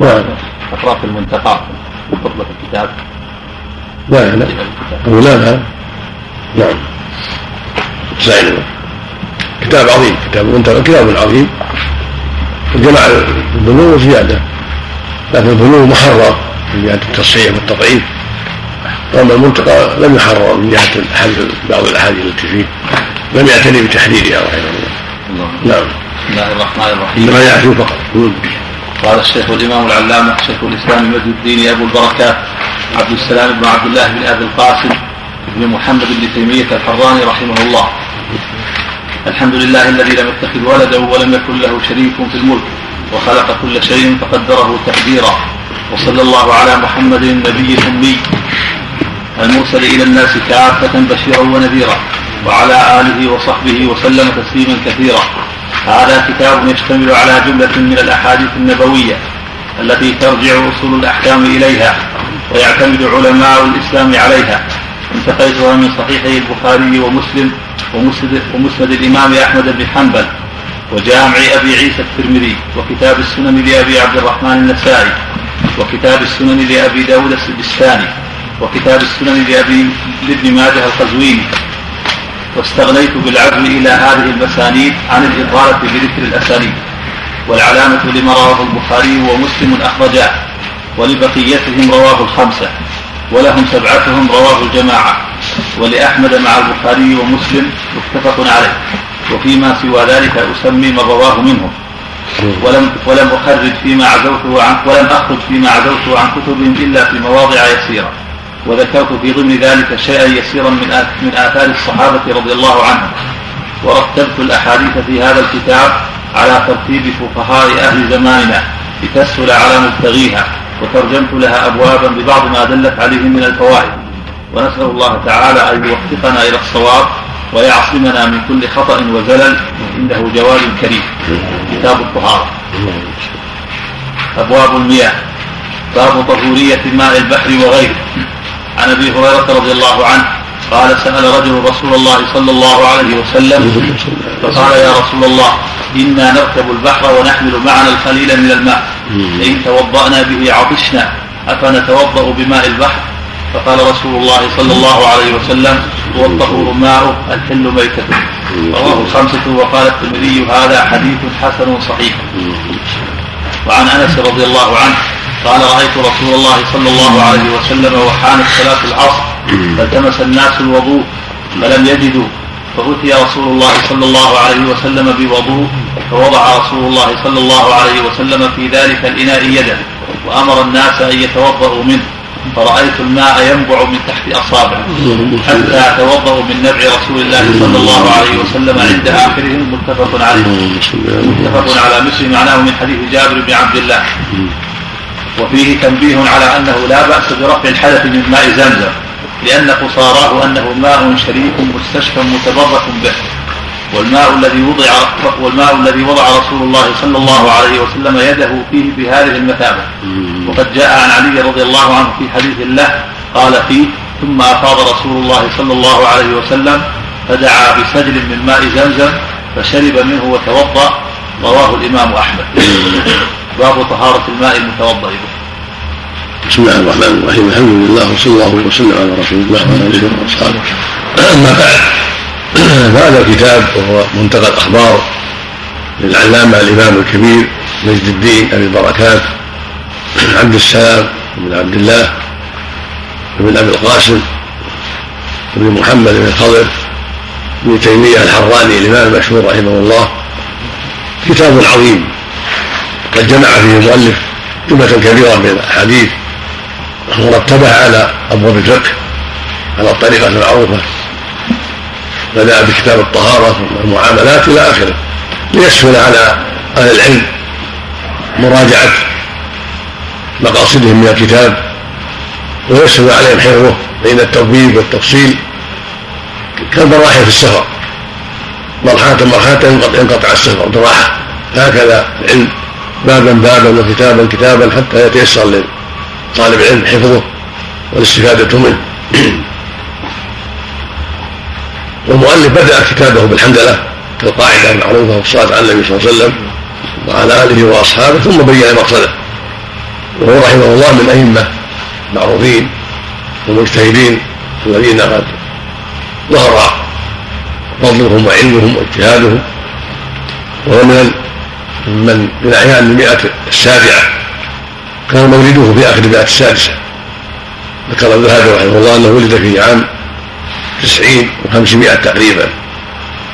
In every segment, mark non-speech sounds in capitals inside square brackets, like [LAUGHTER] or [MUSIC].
نعم أطراف المنتقى خطبة الكتاب. لا لا أو لا لا نعم سعيد كتاب عظيم. كتاب منتقى كتاب عظيم. جمع البنوة زيادة. لكن البنوة محرر من جهة التصحيح والتضعيف. واما المنتقى لم يحرر من جهة بعض الأحاديث التي فيه. لم يعتني بتحريرها رحمه الله. نعم. بسم الله الرحمن الرحيم. انما يعرف فقط. قال الشيخ الإمام العلامة شيخ الإسلام مجد الدين أبو البركات عبد السلام بن عبد الله بن أبي القاسم بن محمد بن تيمية الحراني رحمه الله. الحمد لله الذي لم يتخذ ولدا ولم يكن له شريك في الملك وخلق كل شيء فقدره تقديرا. وصلى الله على محمد النبي الأمي. المرسل إلى الناس كافة بشيرا ونذيرا وعلى آله وصحبه وسلم تسليما كثيرا. هذا كتاب يشتمل على جملة من الأحاديث النبوية التي ترجع أصول الأحكام إليها ويعتمد علماء الإسلام عليها. انتقيتها من صحيحي البخاري ومسلم ومسند, ومسند الإمام أحمد بن حنبل وجامع أبي عيسى الترمذي وكتاب السنن لأبي عبد الرحمن النسائي وكتاب السنن لأبي داود السجستاني وكتاب السنن لأبي لابن ماجه القزويني. واستغنيت بالعزم إلى هذه المسانيد عن الاطاله بذكر الأسانيد. والعلامة لما رواه البخاري ومسلم اخرجاه ولبقيتهم رواه الخمسة ولهم سبعتهم رواه الجماعة ولأحمد مع البخاري ومسلم متفق عليه. وفيما سوى ذلك أسمي من رواه منهم. ولم ولم أخرج فيما عزوته عن ولم أخرج فيما عزوته عن كتبهم إلا في مواضع يسيرة. وذكرت في ضمن ذلك شيئا يسيرا من من آثار الصحابة رضي الله عنهم ورتبت الأحاديث في هذا الكتاب على ترتيب فقهاء أهل زماننا لتسهل على مبتغيها وترجمت لها أبوابا ببعض ما دلت عليه من الفوائد. ونسأل الله تعالى أن يوفقنا إلى الصواب ويعصمنا من كل خطأ وزلل إنه جواد كريم. كتاب الطهارة. أبواب المياه. باب طهورية ماء البحر وغيره. عن أبي هريرة رضي الله عنه قال سأل رجل رسول الله صلى الله عليه وسلم فقال يا رسول الله إنا نركب البحر ونحمل معنا القليل من الماء. فان توضأنا به عطشنا أفنتوضأ بماء البحر؟ فقال رسول الله صلى الله عليه وسلم هو الطهور ماء الحل ميتته رواه الخمسة وقال الترمذي هذا حديث حسن صحيح. وعن أنس رضي الله عنه قال رأيت رسول الله صلى الله عليه وسلم وحانت صلاة العصر فالتمس الناس الوضوء فلم يجدوا فأتي رسول الله صلى الله عليه وسلم بوضوء فوضع رسول الله صلى الله عليه وسلم في ذلك الإناء يده وأمر الناس أن يتوضأوا منه فرأيت الماء ينبع من تحت أصابعه حتى توضأوا من نبع رسول الله صلى الله عليه وسلم عند آخرهم متفق عليه. متفق على مسلم معناه من حديث جابر بن عبد الله. وفيه تنبيه على أنه لا بأس برفع الحدث من ماء زمزم لأن قصاراه أنه ماء شريف مستشفى متبرك به. والماء الذي وضع والماء الذي وضع رسول الله صلى الله عليه وسلم يده فيه بهذه المثابة. وقد جاء عن علي رضي الله عنه في حديث له قال فيه ثم أفاض رسول الله صلى الله عليه وسلم فدعا بسجل من ماء زمزم فشرب منه وتوضأ. رواه الإمام أحمد. [LAUGHS] باب طهارة الماء المتوضأ به بسم الله الرحمن الرحيم. الحمد لله وصلى الله وسلم على رسول الله وعلى آله وأصحابه. أما بعد فهذا الكتاب وهو منتقى الأخبار للعلامة الإمام الكبير مجد الدين أبي البركات عبد السلام بن عبد الله بن أبي القاسم بن محمد بن الخضر بن تيمية الحراني الإمام المشهور رحمه الله. كتاب عظيم. قد جمع فيه المؤلف جملة كبيرة من الأحاديث ورتبها على أبواب الفقه على الطريقة المعروفة. بدأ بكتاب الطهارة والمعاملات إلى آخره ليسهل على أهل العلم مراجعة مقاصدهم من الكتاب ويسهل عليهم حفظه بين التوبيب والتفصيل. كالمراحل في السفر مرحلة مرحلة ينقطع السفر براحة. هكذا العلم. بابا بابا وكتابا كتابا حتى يتيسر لطالب العلم حفظه والاستفادة منه. [CLEARS THROAT] والمؤلف بدأ كتابه بالحمدلله كالقاعدة المعروفة والصلاة على النبي صلى الله عليه وسلم وعلى آله وأصحابه ثم بين مقصده. وهو رحمه الله من أئمة معروفين والمجتهدين الذين قد ظهر فضلهم وعلمهم واجتهادهم. وهو من من من أعيان المئة السابعة كان مولده في آخر المئة السادسة ذكر الذهبي رحمه الله أنه ولد في عام تسعين وخمسمائة تقريبا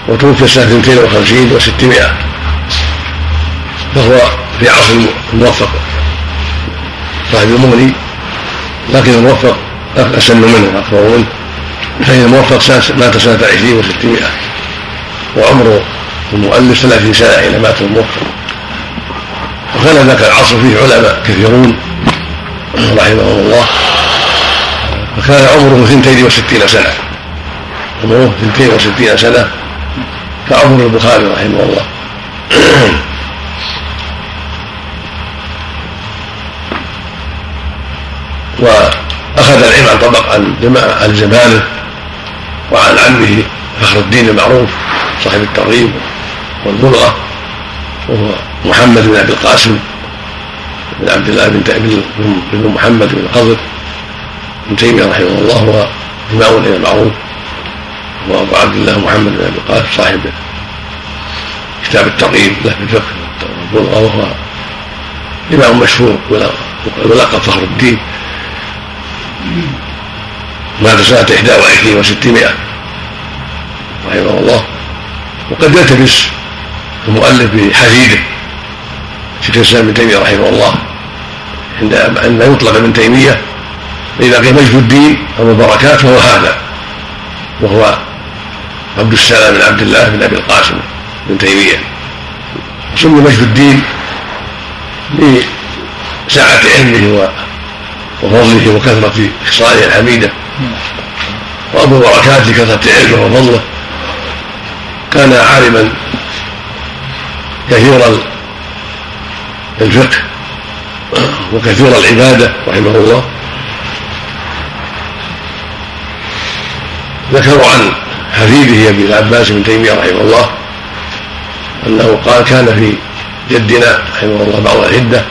وتوفي سنة اثنتين وخمسين وستمائة. فهو في عصر الموفق. صاحب المغني لكن الموفق أسن منه أكبر منه فإن الموفق مات سنة عشرين وستمائة وعمر المؤلف ثلاثين سنة حين مات الموفق. وكان ذاك العصر فيه علماء كثيرون رحمهم الله. فكان عمره ثنتين وستين سنة. عمره ثنتين وستين سنة كعمر البخاري رحمه الله. [CLEARS THROAT] وأخذ العلم عن طبق عن عن زمانه وعن عمه فخر الدين المعروف صاحب الترغيب والبلغه وهو محمد بن أبي القاسم بن عبد الله بن بن محمد بن الخضر ابن تيمية رحمه الله هو امام المعروف وأبو عبد الله محمد بن أبي القاسم صاحب كتاب الترغيب له في الفقه والبلغه وهو إمام مشهور ولقب فخر الدين. مات سنة 21 و600 رحمه الله. وقد يلتبس المؤلف بحفيده شيخ الإسلام ابن تيمية رحمه الله. عند عندما يطلق ابن تيمية فإذا قيل مجد الدين ابو البركات فهو هذا. وهو عبد السلام بن عبد الله بن أبي القاسم بن تيمية. سمي مجد الدين لسعة علمه وفضله وكثرة خصاله الحميدة. وأبو بركات لكثرة علمه وفضله. كان عالما كثير الفقه وكثير العبادة رحمه الله. ذكروا عن حفيده أبي العباس بن تيمية رحمه الله أنه قال كان في جدنا رحمه الله بعض العدة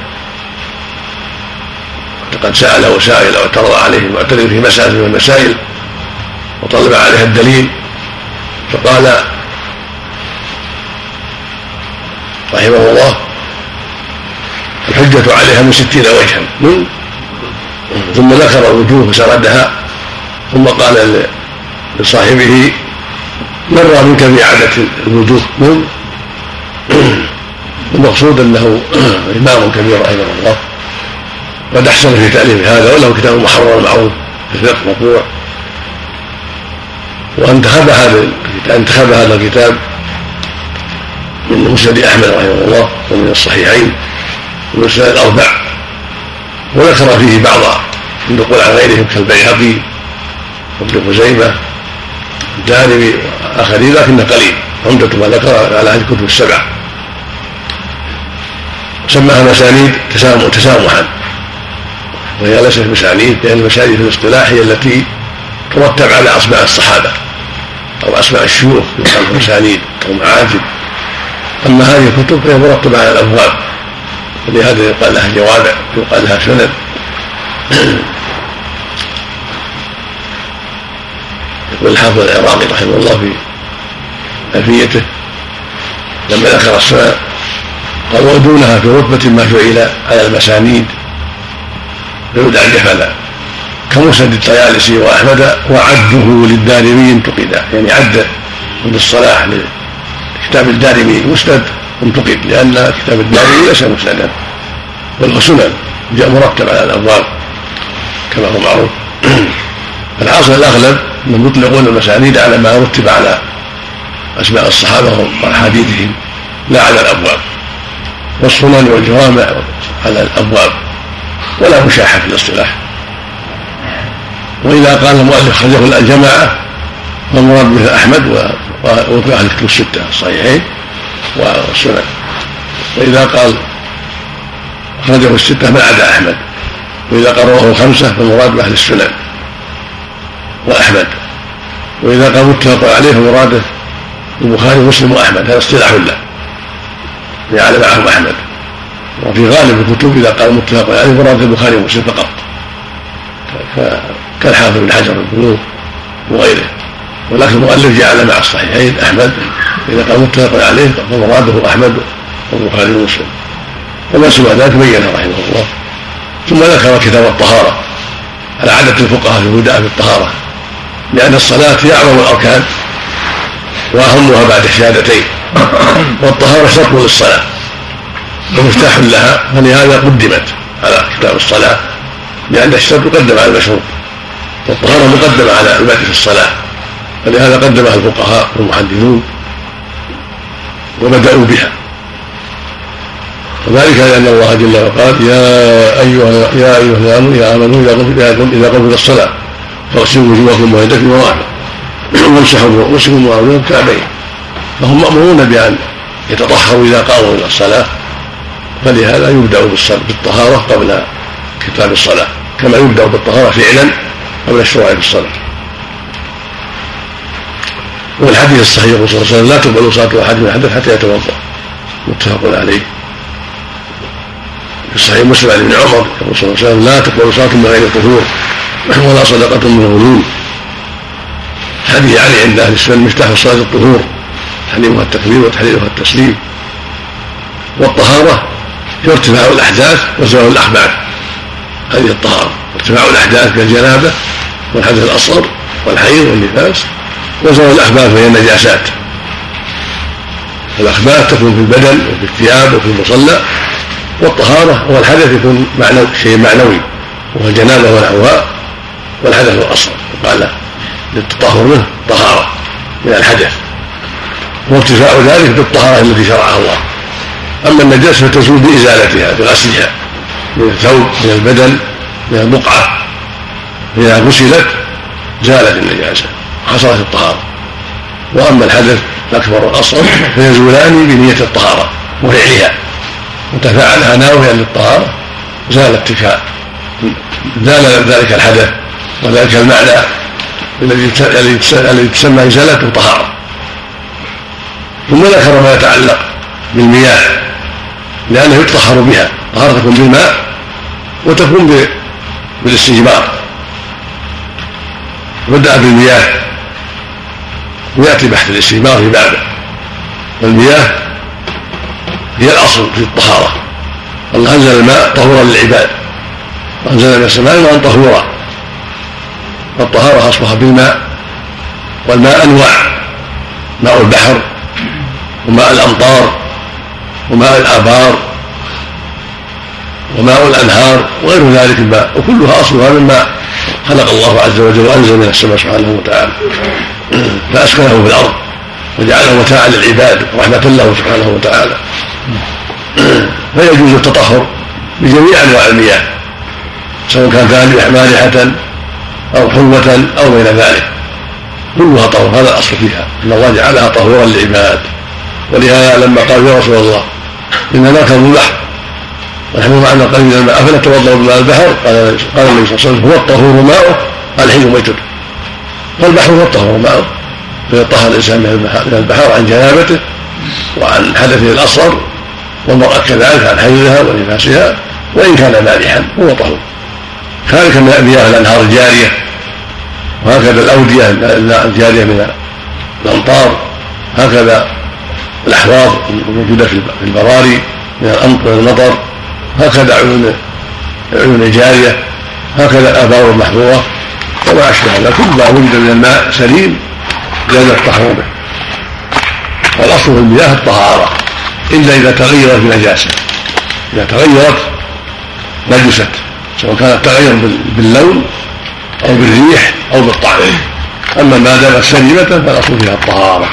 قد سأله سائل واعترض عليه المعترض في مسألة من المسائل وطلب عليها الدليل فقال رحمه الله الحجة عليها من ستين وجها. ثم ذكر الوجوه فسردها. ثم قال لصاحبه مر منك في عادة الوجوه؟ المقصود [CLEARS THROAT] أنه [CLEARS THROAT] إمام كبير رحمه الله. قد أحسن في تأليف هذا وله كتاب محرر معروف في الفقه مطبوع. وانتخب هذا انتخب هذا الكتاب من مسند أحمد رحمه الله ومن الصحيحين. المسند الاربع وذكر فيه بعض النقول عن غيرهم كالبيهقي وابن خزيمة الدارمي وآخرين لكنه قليل. عمدة ما ذكر على هذه الكتب السبعه سماها مسانيد تسامحا. وهي ليست مسانيد لأن المسانيد في الاصطلاح هي التي ترتب على أسماء الصحابة أو أسماء الشيوخ يقال مسانيد أو معاجم. أما هذه الكتب فهي مرتبة على الأبواب. ولهذا يقال لها جوامع يقال لها سنن يقول الحافظ العراقي رحمه الله في ألفيته لما ذكر السنن قال ودونها في رتبة ما جعل على المسانيد فيدعى جفلا كمسند الطيالسي وأحمد وعده للدارمي انتقدا يعني عد عند الصلاح لكتاب الدارمي مسند انتقد لأن كتاب الدارمي ليس مسندا بل سنن جاء مرتب على الأبواب كما هو معروف. [CLEARS THROAT] الحاصل الأغلب انهم يطلقون المسانيد على ما رتب على أسماء الصحابة وأحاديثهم لا على الأبواب. والسنن والجوامع على الأبواب ولا مشاحة في الاصطلاح. وإذا قال المؤلف خرجه الجماعة فالمراد به أحمد وفي أهل الكتب الستة الصحيحين والسنن وإذا قال أخرجه الستة ما عدا أحمد. وإذا قال رواه خمسة فالمراد بأهل السنن وأحمد. وإذا قال متفق عليه فمراده البخاري ومسلم وأحمد. هذا اصطلاح له. جعل معهم أحمد. وفي غالب الكتب إذا قال متفق عليه مراد البخاري ومسلم فقط. كالحافظ بن حجر البلوغ وغيره. ولكن المؤلف جعل مع الصحيحين أحمد إذا قال متفق عليه فمراده أحمد والبخاري ومسلم. وما سوى ذلك بينه رحمه الله. ثم ذكر كتاب الطهارة. على عادة الفقهاء في الهدى في الطهارة. لأن الصلاة هي أعظم الأركان وأهمها بعد الشهادتين. والطهارة شرط للصلاة. ومفتاح لها فلهذا قدمت على كتاب الصلاة. لأن الشرط يقدم على المشروط والطهارة مقدمة على عبادة الصلاة. فلهذا قدمها الفقهاء والمحدثون. وبدأوا بها. وذلك لأن الله جل وعلا يا أيها يا أيها الذين آمنوا إذا قمت الصلاة فاغسلوا وجوهكم ويدكم وأعلم [CLEARS THROAT] وامسحوا برؤوسكم وأرجلكم الكعبين. فهم مأمورون بأن يتطهروا إذا قاموا إلى الصلاة فلهذا يبدأ بالطهارة قبل كتاب الصلاة كما يبدأ بالطهارة فعلا قبل الشروع في الصلاة. والحديث الصحيح يقول صلى الله عليه وسلم لا تقبل صلاة أحد من حدث حتى يتوضأ. متفق عليه. في صحيح مسلم عن ابن عمر يقول صلى الله عليه وسلم لا تقبل صلاة من غير طهور [LAUGHS] ولا صدقة من غلول حديث علي عند أهل السنة مفتاح الصلاة الطهور. تحريمها التكبير وتحليلها التسليم. والطهارة هي ارتفاع الأحداث وزوال الأخبار هذه الطهارة. ارتفاع الأحداث كالجنابة والحدث الأصغر والحيض والنفاس وزوال الأخبار فهي النجاسات. الأخبار تكون في البدن وفي الثياب وفي المصلى والطهارة والحدث يكون معنوي شيء معنوي وهو الجنابة ونحوها والحدث الأصغر قال للتطهر منه طهارة من الحدث. وارتفاع ذلك بالطهارة التي شرعها الله. أما النجاسة فتزول بإزالتها بغسلها من الثوب من البدن من البقعة فإذا غسلت زالت النجاسة. حصلت الطهارة. وأما الحدث الأكبر والأصغر فيزولان بنية الطهارة وفعلها وتفاعلها ناويا للطهارة زال تلك زال ذلك الحدث وذلك المعنى الذي تسمى إزالته طهارة ثم ذكر ما يتعلق بالمياه لأنه يتطهر بها. طهارة تكون بالماء وتكون بالاستجمار. بدأ بالمياه. ويأتي بحث الاستجمار في بابه والمياه هي الأصل في الطهارة. الله أنزل الماء طهورا للعباد. وأنزل من السماء ماء طهورا. فالطهارة أصبح بالماء. والماء أنواع. ماء البحر وماء الأمطار وماء الآبار وماء الأنهار وغير ذلك الماء. وكلها أصلها مما خلق الله عز وجل وأنزل من السماء سبحانه وتعالى. فأسكنه في الأرض وجعله متاعا للعباد رحمة له سبحانه وتعالى. فيجوز التطهر بجميع أنواع المياه سواء كانت مالحة أو حلوة أو غير ذلك. كلها طهور هذا الأصل فيها أن الله جعلها طهورا للعباد. ولهذا لما قال يا رسول الله إن نركب البحر ونحن معنا قليل من الماء أفلا توضأ بماء البحر؟ قال النبي صلى الله عليه وسلم هو الطهور ماؤه الحل ميتته والبحر هو الطهور ماؤه فيطهر الإنسان من البحر عن جنابته وعن حدثه الأصغر والمرأة كذلك عن حيضها ونفاسها وإن كان مالحا هو طهور كذلك مياه الأنهار الجارية. وهكذا الأودية الجارية من الأمطار. هكذا الأحواض الموجودة في البراري من المطر. هكذا عيون العيون الجارية هكذا الآبار المحفوظة. وما أشبه ذلك. كل ما وجد من الماء سليم جاز الطهور به. والأصل في المياه الطهارة إلا إذا تغيرت بنجاسة. إذا تغيرت نجست سواء كان التغير باللون أو بالريح أو بالطعم أما ما دامت سليمة فالأصل فيها الطهارة.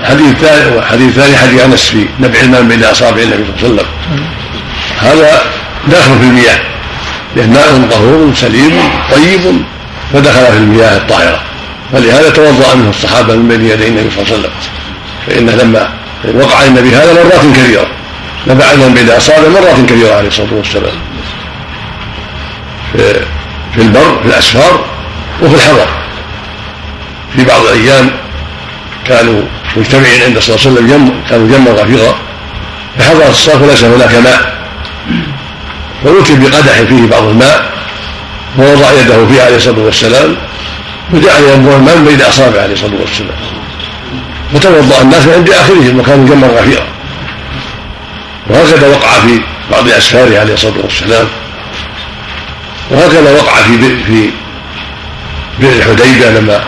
الحديث الثاني والحديث الثاني حديث أنس في نبع الماء بين أصابع النبي صلى الله عليه وسلم. هذا داخل في المياه. لأن ماء طهور سليم طيب فدخل في المياه الطاهرة. فلهذا توضأ منه الصحابة من بين يدي النبي صلى الله عليه وسلم. فإنه لما وقع النبي هذا مرات كثيرة نبع الماء بين أصابع مرات كثيرة عليه الصلاة والسلام. في, في البر في الأسفار وفي الحضر. في بعض الأيام كانوا مجتمعين عند صلى الله عليه وسلم كانوا جما غفيرا فحضرت الصف وليس هناك ماء. فأتي بقدح فيه بعض الماء ووضع يده فيه عليه الصلاة والسلام فجعل ينبوع الماء بين أصابعه عليه الصلاة والسلام. فتوضأ الناس عند آخرهم وكان جما غفيرا. وهكذا وقع في بعض أسفاره عليه الصلاة والسلام. وهكذا وقع في في بئر حديبة لما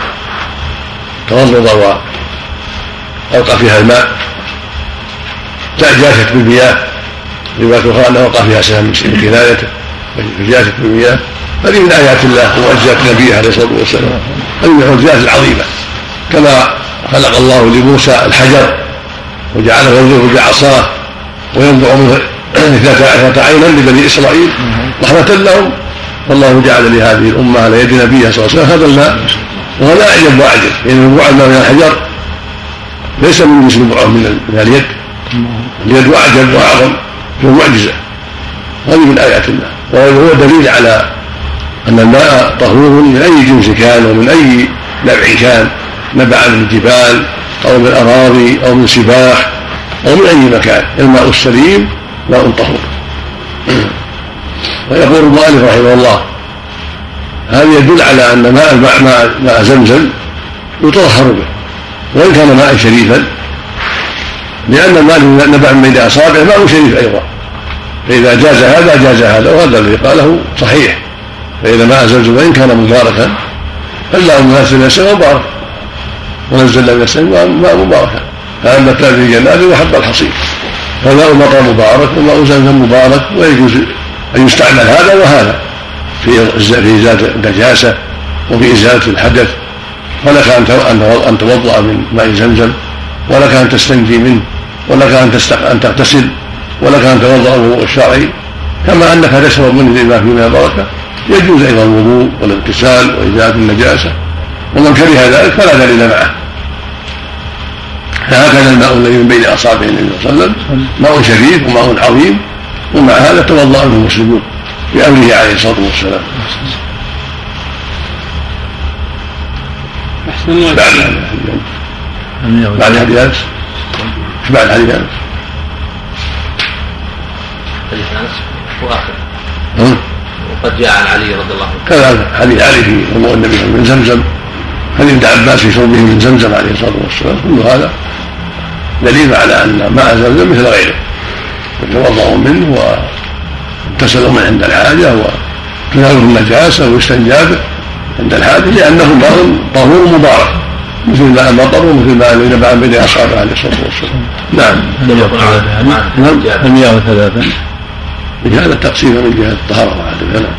توضض وألقى فيها الماء. جاشت بالمياه رواية أخرى أنه وقع فيها سهم من كنايته فجاشت بالمياه هذه من آيات الله ومعجزات نبيه عليه الصلاة والسلام. هذه من المعجزات العظيمة. كما خلق الله لموسى الحجر وجعله ينظر بعصاه وينبع منه اثنتا عينا لبني إسرائيل رحمة لهم. والله جعل لهذه الأمة على يد نبيها صلى الله عليه وسلم. هذا الماء وهذا اعجب واعجب لأن يعني الماء من الحجر ليس من المبعوث من اليد. اليد أعجب وأعظم. في المعجزة. هذه من آيات الله. وهو دليل على أن الماء طهور من أي جنس كان ومن أي نبع كان نبع من الجبال أو من الأراضي أو من سباح أو من أي مكان. الماء السليم ماء طهور. [CLEARS THROAT] ويقول المؤلف رحمه الله هذا يدل على أن ماء ماء, زمزم يطهر به وإن كان ماء شريفا لأن الماء الذي نبع من بين اصابعه ماء شريف أيضا. فإذا جاز هذا جاز هذا وهذا الذي قاله صحيح. فإذا ماء زمزم وإن كان مباركا المناسب من السماء مبارك ونزلنا من السماء ماء مباركا. فأما كان في جنات وحب الحصير فالماء المطر مبارك وماء زمزم مبارك ويجوز أن يستعمل هذا وهذا. في في إزالة النجاسة وفي إزالة الحدث. ولك أن أن توضأ من ماء زمزم. ولك أن تستنجي منه ولك أن أن تغتسل ولك أن توضأ الوضوء الشرعي كما أنك تشرب منه لما فيه من البركة يجوز أيضا الوضوء والاغتسال وإزالة النجاسة ومن كره ذلك فلا دليل معه. فهكذا الماء الذي من بين اصابع النبي صلى الله عليه وسلم ماء شريف وماء عظيم ومع هذا توضأ منه المسلمون بأمره عليه الصلاة والسلام. أحسن الله بعد حديث انس إيش بعد حديث انس؟ حديث أنس وآخر. وقد جاء عن علي رضي الله عنه. كذلك حديث علي في وضوء النبي من زمزم. حديث ابن عباس في شربه من زمزم عليه الصلاة والسلام. كل هذا دليل على أن ماء زمزم مثل غيره. يتوضأ منه ويغتسل منه عند الحاجة وتناله النجاسه ويستنجى به عند الحاجة لأنه ماء طهور مبارك. مثل ماء المطر ومثل الذي نبع بين أصحابه عليه الصلاة والسلام. نعم. نعم. المياه ثلاثة من جهه التقسيم من جهة الطهارة وعدمها نعم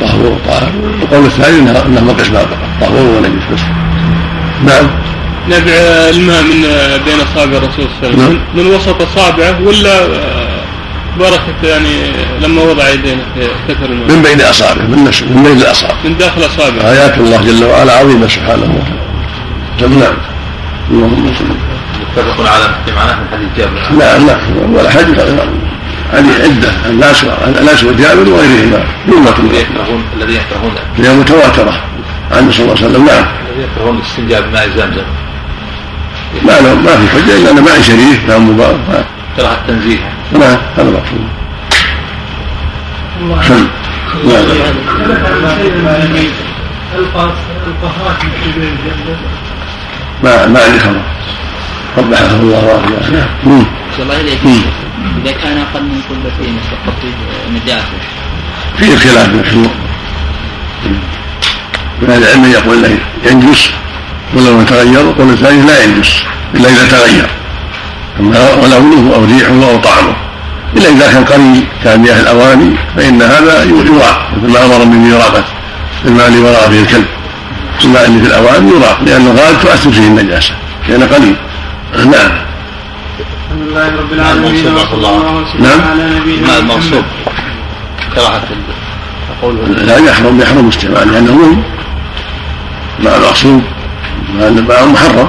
طهور وطاهر. القول الثاني انه انه قسمان فقط. طهور ونجس بس نعم. نبع الماء من بين اصابع الرسول صلى الله عليه وسلم. من وسط اصابعه ولا آه، بركة يعني لما وضع يديه في كثر الماء؟ من بين اصابعه من من بين الاصابع من داخل اصابعه آيات الله جل وعلا عظيمة سبحانه وتعالى. نعم. اللهم صل متفق على معناه من حديث جابر. نعم نعم ولا حديث هذه عدة الناس الناس وجابر وغيرهما. جملة الذي يكرهون الذي يكرهون. هي متواترة عنه صلى الله عليه وسلم. نعم. الذي يكرهون الاستنجاء بماء زمزم ما له ما في حجه إلا أن ماء شريف ماء مبارك كره التنزيه. نعم هذا مقصود. نعم. القهات ما ما عندي خبر قبحه الله وعافيه نعم الله اليك إذا كان أقل من قلتين سقط نجاسه فيه خلاف من الشروط من أهل العلم يقول انه ينجس. ولو تغير وقول الثاني لا ينجس. إلا إذا تغير. أما ولونه أو ريحه أو طعمه. إلا إذا كان قليل كمياه الأواني فإن هذا يراق مثل ما أمر من اراقه الماء اللي وراء فيه الكلب. الماء اللي في الاواني يراق لأن الغالب تؤثر فيه النجاسة لأن قليل. نعم. الحمد لله رب العالمين نعم. على نبينا الماء المنصوب كراهة لا يحرم يحرم استعمال لأنه مهم ماء المغصوب ماء محرم.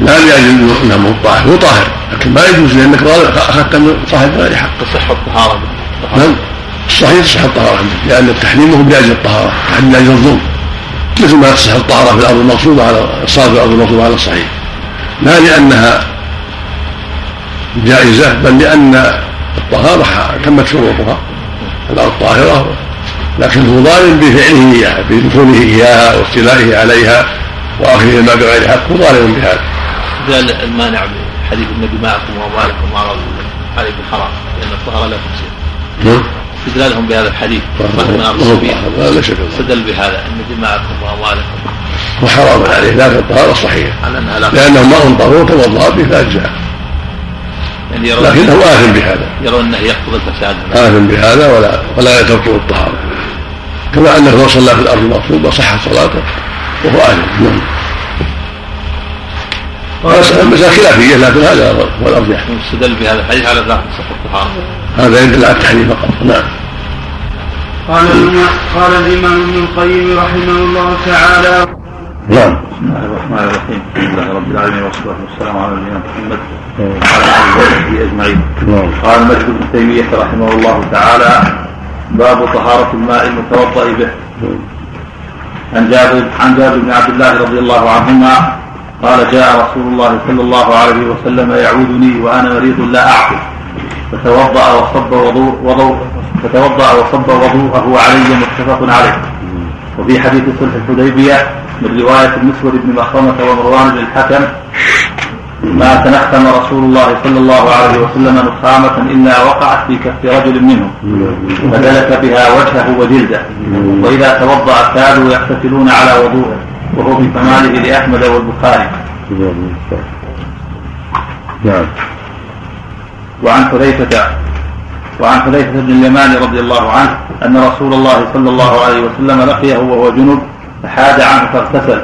لا لأجل أنه طاهر. هو طاهر. لكن ما يجوز لأنك أخذت من صاحب غير حق تصح الطهارة. نعم. الصحيح تصح الطهارة عندك لأن التحريم هو لاجل الطهارة التحريم لأجل الظلم. مثل ما تصح الطهارة في الأرض المغصوبه على الصاد في الأرض المغصوبه على الصحيح لا لأنها جائزة بل لأن الطهارة تمت شروطها الأرض طاهرة لكن هو ظالم بفعله إياها بدخوله إياها واستيلائه عليها وأخذه الماء بغير حق هو ظالم بهذا. قال المانع بحديث النبي معكم وأموالكم وأعراض عليكم حرام لأن الطهارة لا تفسد. استدلالهم بهذا الحديث. لا شك استدل بهذا أن دماءكم وأموالكم وحرام عليه. لكن الطهاره صحيحه لأنه ماء طهور توضا به يعني لكنه آثم بهذا. يرون أنه يقتضي الفساد. آثم بهذا ولا ولا يتركه الطهارة. كما انه لو صلى في الأرض المغصوبه صحت صلاته وهو آثم. نعم. المسألة خلافية لكن هذا هو الأرجح. استدل بهذا الحديث على ذات الطهارة. هذا يدل على التحريم فقط، نعم. قال قال الإمام ابن القيم رحمه الله تعالى. نعم. بسم الله الرحمن الرحيم الحمد لله رب العالمين والصلاة والسلام على نبينا محمد وعلى اله وصحبه اجمعين نعم. قال المجد ابن تيمية رحمه الله تعالى باب طهارة الماء المتوضا به. عن جابر عن جابر بن عبد الله رضي الله عنهما قال جاء رسول الله صلى الله عليه وسلم يعودني وأنا مريض لا اعقل فتوضأ وصب وضوء وضوء فتوضأ وصب وضوءه علي متفق عليه. وفي حديث صلح الحديبية من رواية المسور بن مخرمة ومروان بن الحكم ما تنخم رسول الله صلى الله عليه وسلم نخامة إلا وقعت في كف رجل منهم فدلك بها وجهه وجلده وإذا توضأ كادوا يقتتلون على وضوءه وهو في كماله لأحمد والبخاري. نعم. وعن حذيفة وعن حذيفة بن اليمان رضي الله عنه أن رسول الله صلى الله عليه وسلم لقيه وهو جنب فحاد عنه فاغتسل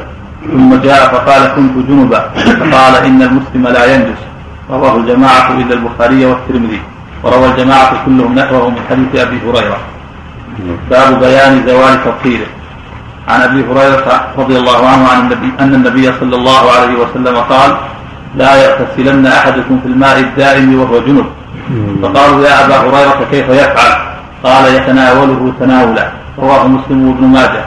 ثم جاء فقال كنت جنبا فقال إن المسلم لا ينجس رواه الجماعة إلا البخاري والترمذي وروى الجماعة كلهم نحوه من حديث أبي هريرة. باب بيان زوال تطهيره عن أبي هريرة رضي الله عنه عن النبي أن النبي صلى الله عليه وسلم قال لا يغتسلن أحدكم في الماء الدائم وهو جنب. فقالوا يا أبا هريرة كيف يفعل؟ قال يتناوله تناولا. رواه مسلم وابن ماجه.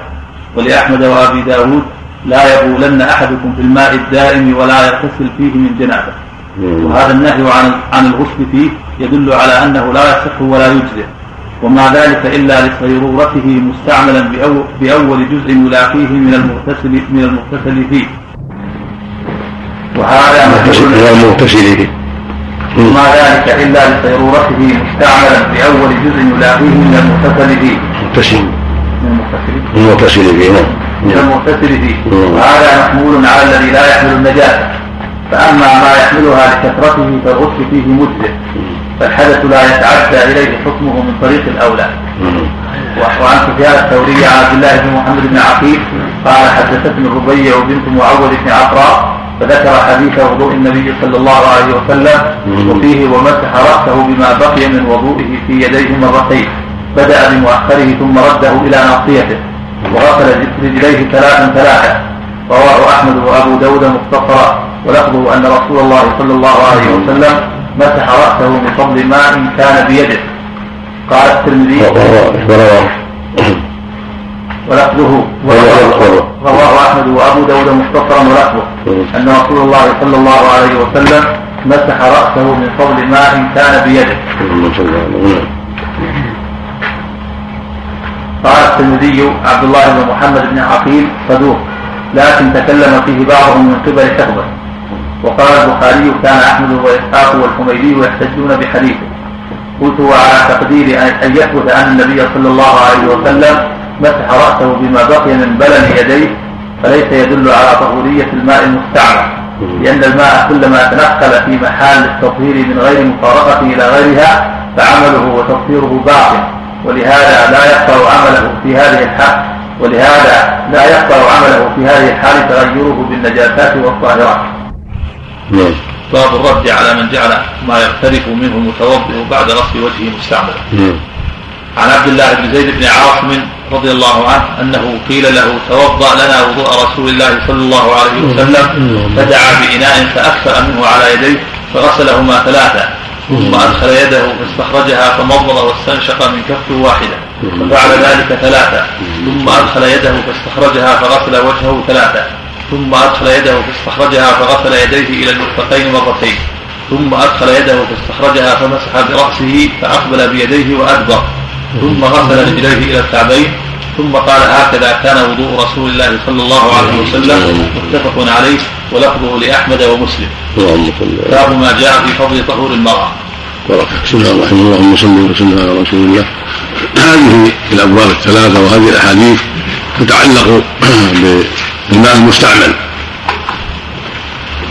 ولأحمد وأبي داود لا يبولن أحدكم في الماء الدائم ولا يغتسل فيه من جنابة. وهذا النهي عن عن الغسل فيه يدل على أنه لا يصح ولا يجزئ. وما ذلك إلا لصيرورته مستعملا بأول جزء يلاقيه من المغتسل من المغتسل فيه. وهذا من المغتسل فيه وما ذلك إلا لصيرورته مستعملا بأول جزء يلاقيه من المغتسل فيه مغتسل من المغتسل فيه نعم. من المغتسل فيه وهذا محمول على الذي لا يحمل النجاسة فأما ما يحملها لكثرته فالغسل فيه مجزئ. فالحدث لا يتعدى إليه حكمه من طريق الأولى. وعن سفيان الثوري عن عبد الله بن محمد بن عقيل قال حدثتني الربيع بنت معوذ بن عفراء فذكر حديث وضوء النبي صلى الله عليه وسلم وفيه ومسح رأسه بما بقي من وضوئه في يديه مرتين بدأ بمؤخره ثم رده إلى ناصيته. وغسل رجليه ثلاثا ثلاثا رواه أحمد وأبو داود مختصرا. ولفظه أن رسول الله صلى الله عليه وسلم مسح رأسه من فضل ماء كان بيده. قال الترمذي ولفظه رواه أحمد وأبو داود مختصرا ولفظه أن رسول الله صلى الله عليه وسلم مسح رأسه من فضل ماء كان بيده. قال الترمذي عبد الله بن محمد بن عقيل صدوق. لكن تكلم فيه بعضهم من قبل حفظه وقال البخاري كان أحمد وإسحاق والحميدي يحتجون بحديثه. قلت وعلى تقدير أن يثبت أن النبي صلى الله عليه وسلم مسح رأسه بما بقي من بلن يديه فليس يدل على طهورية الماء المستعمل لأن الماء كلما تنقل في محال التطهير من غير مفارقته إلى غيرها فعمله وتطهيره باق ولهذا لا يقطع عمله في هذه الحال ولهذا لا يقطع عمله في هذه الحال تغيره بالنجاسات والطاهرات. نعم. باب الرد على من جعل ما يقترف منه المتوضئ بعد غسل وجهه مستعملا. نعم. عن عبد الله بن زيد بن عاصم رضي الله عنه أنه قيل له توضأ لنا وضوء رسول الله صلى الله عليه وسلم فدعا بإناء فأكثر منه على يديه فغسلهما ثلاثا ثم أدخل يده فاستخرجها فمضمض واستنشق من كف واحدة ففعل ذلك ثلاثا ثم أدخل يده فاستخرجها فغسل وجهه ثلاثا ثم أدخل يده فاستخرجها فغسل يديه إلى المرفقين مرتين ثم أدخل يده فاستخرجها فمسح برأسه فأقبل بيديه وأدبر ثم غسل رجليه إلى الكعبين ثم قال هكذا كان وضوء رسول الله صلى الله عليه وسلم متفق عليه ولفظه لأحمد ومسلم. باب ما جاء في فضل طهور المرأة. بركة بسم الله الرحمن الرحيم. اللهم صل وسلم على رسول الله. هذه الأبواب الثلاثة وهذه الأحاديث تتعلق بالماء المستعمل.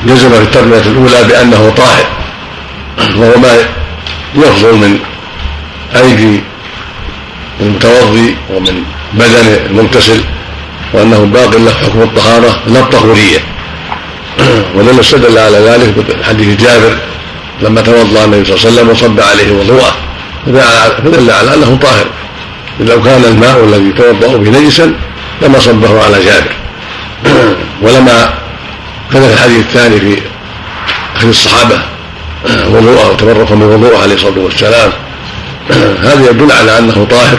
جزم في التربية الأولى بأنه طاهر وهو ما يخرج من أيدي المتوضي ومن بدن المغتسل وأنه باق له حكم الطهارة لا الطهورية. [CLEARS THROAT] ولما استدل على ذلك بحديث جابر لما توضأ النبي صلى الله عليه وسلم وصب عليه وضوءه. فدل على أنه طاهر. لو كان الماء الذي توضأ به نجسا لما صبه على جابر. [CLEARS THROAT] ولما في الحديث الثاني في أخذ الصحابة [CLEARS THROAT] وضوءه وتبرك من وضوءه عليه الصلاة والسلام. [CLEARS THROAT] هذا يدل على أنه طاهر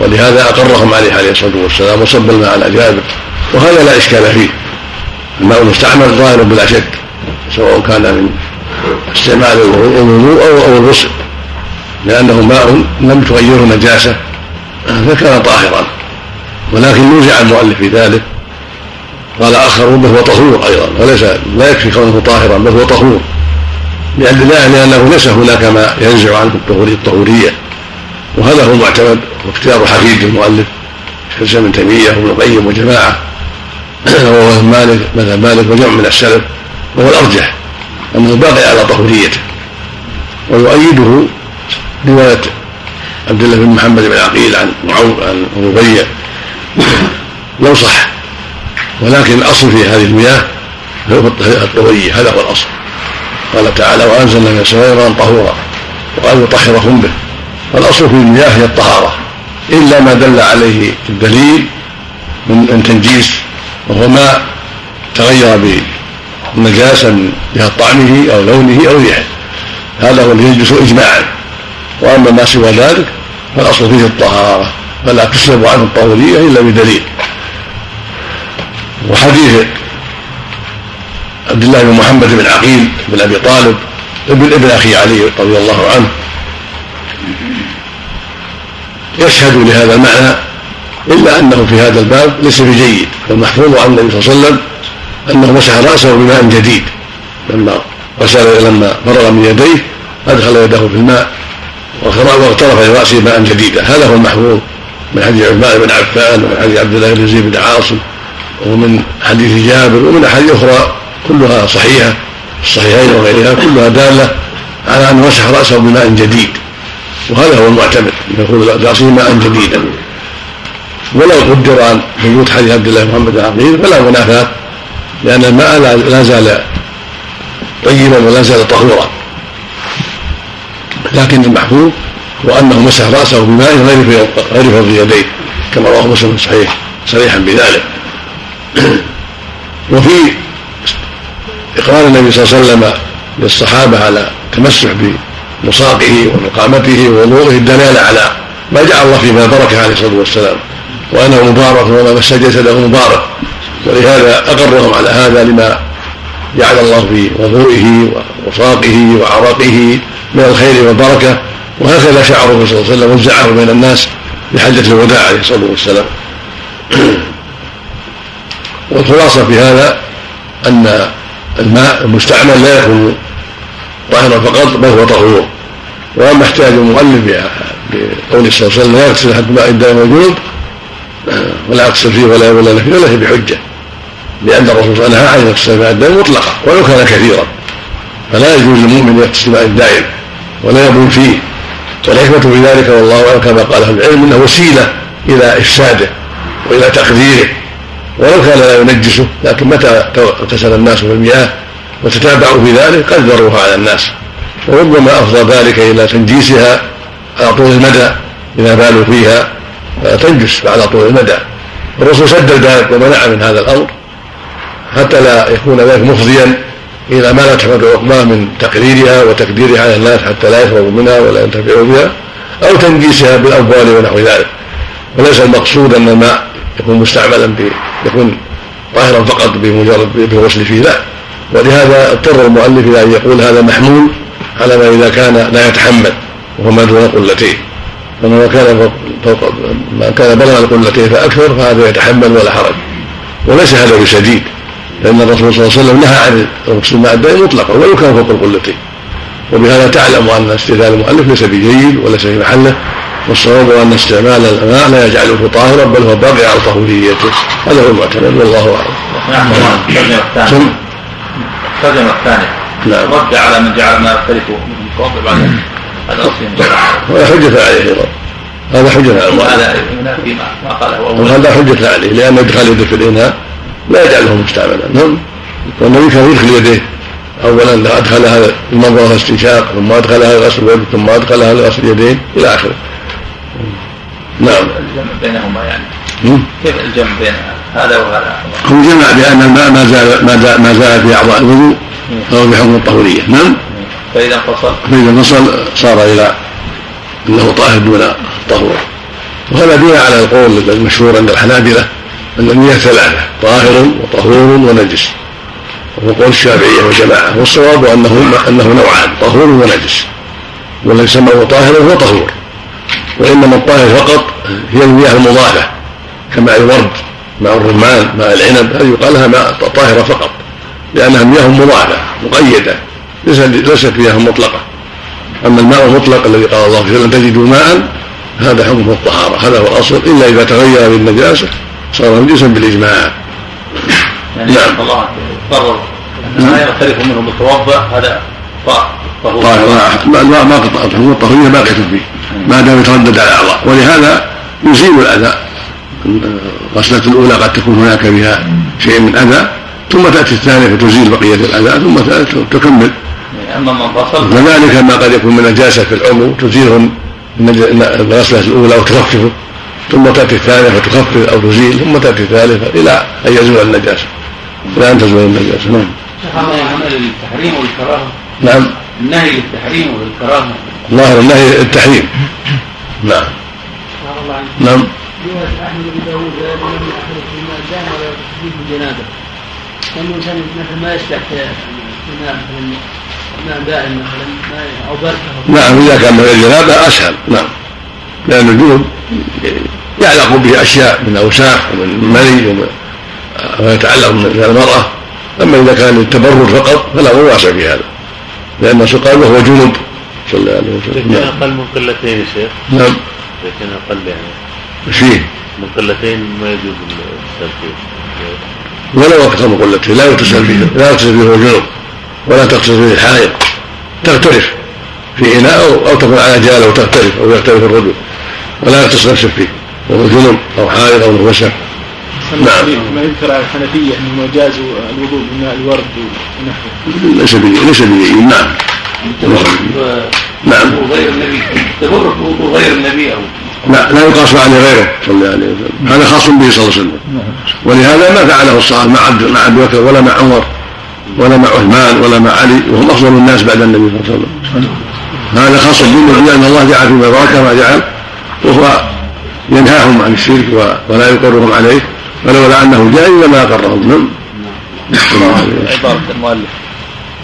ولهذا أقرهم عليه عليه الصلاة والسلام وصب الماء على جابر. وهذا لا إشكال فيه. الماء المستعمل ظاهر بلا شك سواء كان من استعمال الوضوء أو الغسل لأنه ماء لم تغيره نجاسة فكان طاهرا. ولكن نزع المؤلف في ذلك. قال آخرون بل هو طهور أيضا. وليس لا يكفي كونه طاهرا بل هو طهور. لأن لأنه ليس هناك ما ينزع عنه الطهورية وهذا هو المعتمد واختيار حفيد المؤلف شيخ الإسلام ابن تيمية وابن القيم وجماعة. [CLEARS THROAT] وهو مالك مذهب مالك وجمع من السلف وهو الأرجح أنه باقي على طهوريته. ويؤيده رواية عبد الله بن محمد بن عقيل عن عن ربيع. [CLEARS THROAT] لو صح ولكن الأصل في هذه المياه هو الطهورية هذا هو الأصل. قال تعالى وأنزلنا من السماء طهورا وقال يطهركم به. فالاصل في المياه هي الطهارة. إلا ما دل عليه الدليل من تنجيس وهو ما تغير بالنجاسه من جهة طعمه أو لونه أو ريحه. هذا هو اللي يجلس اجماعا. وأما ما سوى ذلك فالأصل فيه الطهارة. فلا تسلب عنه الطهورية إلا بدليل. وحديث عبد الله بن محمد بن عقيل بن أبي طالب ابن ابن أخي علي رضي الله عنه. يشهد لهذا المعنى إلا أنه في هذا الباب ليس بجيد فالمحفوظ عن النبي صلى الله عليه وسلم أنه مسح رأسه بماء جديد. لما غسل لما فرغ من يديه أدخل يده في الماء واغترف لرأسه ماء جديدا. هذا هو المحفوظ من حديث عثمان بن عفان ومن حديث عبد الله بن زيد بن عاصم ومن حديث جابر ومن أحاديث أخرى كلها صحيحة الصحيحين وغيرها كلها دالة على أنه مسح رأسه بماء جديد. وهذا هو المعتمد يكون الغسيل ماء جديدا ولو قدر عن وجود حديث عبد الله محمد بن عقيل فلا منافاة لأن الماء لا زال طيبا ولا زال طهورا. لكن المحفوظ هو أنه مسح رأسه بماء غير غير فرض يديه كما رواه مسلم صحيح صريحا بذلك. [CLEARS THROAT] وفي إقرار النبي صلى الله عليه وسلم للصحابة على التمسح مصاقه ونقامته ووضوءه الدلالة على ما جعل الله فيما بركه عليه الصلاة والسلام. وأنه مبارك وما مس جسده مبارك. ولهذا أقرهم على هذا لما جعل الله في وضوئه ووصاقه وعرقه من الخير والبركة. وهكذا شعره صلى الله عليه وسلم وزعه بين الناس حجه الوداع عليه الصلاة والسلام. [CLEARS THROAT] والخلاصة في هذا أن الماء المستعمل لا يكون طاهرا فقط بل هو طهور. وأما احتاج المؤلف بقوله صلى الله عليه وسلم لا يغسل حد ماء الدائم والجنوب ولا يغسل فيه ولا ولا فيه ولا بحجة. لأن الرسول صلى الله عليه وسلم نهى عن يغسل ماء الدائم مطلقا ولو كان كثيرا. فلا يجوز للمؤمن يغسل ماء الدائم ولا يبول فيه. والحكمة في ذلك والله أعلم كما قال أهل العلم أنه وسيلة إلى إفساده وإلى تقديره. ولو كان لا ينجسه لكن متى اغتسل الناس في المياه وتتابعوا في ذلك قدروها على الناس. وربما أفضى ذلك إلى تنجيسها على طول المدى إذا بالوا فيها تنجس على طول المدى. الرسول سدد ذلك ومنع من هذا الأمر حتى لا يكون ذلك مفضيا إلى ما لا تحمد عقباه من تقريرها وتقديرها على الناس حتى لا يشربوا منها ولا ينتفعوا بها أو تنجيسها بالأموال ونحو ذلك. وليس المقصود أن الماء يكون مستعملا يكون طاهرا فقط بمجرد بالغسل فيه لا ولهذا اضطر المؤلف إلى أن يقول هذا محمول على ما إذا كان لا يتحمل وهو ما دون قلتين. فما ما كان فوق ما كان بلغ القلتين فأكثر فهذا يتحمل ولا حرج. وليس هذا بشديد لأن الرسول صلى الله عليه وسلم نهى عن الغسل مع الدم مطلقا ولو كان فوق القلتين. وبهذا تعلم أن استدلال المؤلف ليس بجيد وليس في محله والصواب أن استعمال الماء لا يجعله طاهرا بل هو باقي على طهوريته. هذا هو المعتمد والله أعلم. نعم الترجمة الثانية. نعم. رد على من جعل ما يختلف من التوضع بعد. هذا حجة عليه أيضا هذا حجة عليه وهذا ينافي ما قاله وهذا حجة عليه لأن إدخال يده في الإناء لا يجعله مستعملا. نعم. والنبي كان يدخل يديه اولا ادخلها المنظر الاستنشاق ثم ادخلها غسل الوجه ثم ادخلها غسل اليدين إلى آخره. نعم. بينهما يعني؟ كيف الجمع بين هذا وهذا؟ هو جمع بأن الماء ما زال ما زال, ما زال في أعضاء الوضوء فهو بحكم الطهوريه نعم. فإذا انفصل فإذا انفصل صار إلى أنه طاهر دون الطهور وهذا دين على القول المشهور عند الحنابلة أن المياه ثلاثة طاهر وطهور ونجس. وهو قول الشافعية وجماعه والصواب انه أنه نوعان طهور ونجس. والذي يسمى طاهرا هو طهور. وإنما الطاهر فقط هي المياه المضافه كماء الورد ماء الرمان ماء العنب هذه يقال لها ماء طاهرة فقط لأنها مياه مضافه مقيدة ليست مياه مطلقة. أما الماء المطلق الذي قال الله فيه لن تجدوا ماء هذا حكمه الطهارة هذا هو الأصل. إلا إذا تغير بالنجاسة صار نجسا بالإجماع. يعني نعم. الله قرر ما يختلف منه متوضأ هذا طهور ما ما قطعت هو الطهوريه باقية فيه. ما دام يتردد على الأعضاء. ولهذا يزيل الأذى. الغسلة الأولى قد تكون هناك بها شيء من أذى ثم تأتي الثانية فتزيل بقية الأذى ثم تكمل. أما من وذلك ما قد يكون من نجاسه في العضو تزيله الغسلة الأولى وتخففه ثم تأتي الثانية فتخفف أو تزيل ثم تأتي الثالثة إلى أن يزول النجاسة. إلى أن تزول النجاسة. نعم. عمل للتحريم والكراهة. نعم. النهي للتحريم وللكراهه ظاهر النهي التحريم. نعم. نعم. رواية أحمد بن داوود لا من أحد في الماء دام ولا تسجيل الجنابة كان الإنسان مثلا ما الماء مثلا دائم مثلا أو بركة نعم إذا كان من الجنابة أسهل. نعم. لأن الجنوب يعلق به أشياء من أوساخ ومن مني وما يتعلق من المرأة. أما إذا كان للتبرد فقط فلا واسع في هذا. لأن قال وهو جنب صلى الله عليه وسلم. إذا كان أقل من قلتين يا شيخ. نعم. إذا كان أقل يعني. إيش فيه؟ من قلتين ما يجوز الترتيب ولو أكثر من قلتين. لا يغتسل فيه. لا يغتسل فيه هو جنب ولا تغتسل فيه الحائض تغترف في إناء أو تكون على جالة وتغترف أو يغترف الرجل. ولا يغتسل نفسه فيه. وهو جنب أو حائض أو نفسه نعم. ما يذكر على الحنفية أنه جازوا الوضوء بماء الورد ونحوه. ليس ليس بجيد نعم. نعم. غير النبي. تبرك وضوء غير النبي أو لا لا يقاس عليه غيره صلى الله عليه وسلم. هذا خاص به صلى الله عليه وسلم. ولهذا ما فعله الصحابة مع عبد مع أبي بكر ولا مع عمر ولا مع عثمان ولا مع علي وهم أفضل الناس بعد النبي صلى الله عليه وسلم. هذا خاص به لأن الله جعل فيما بركه ما جعل وهو ينهاهم عن الشرك ولا يقرهم عليه ولولا أنه جاهل لما أقرهم. نعم. عبارة المؤلف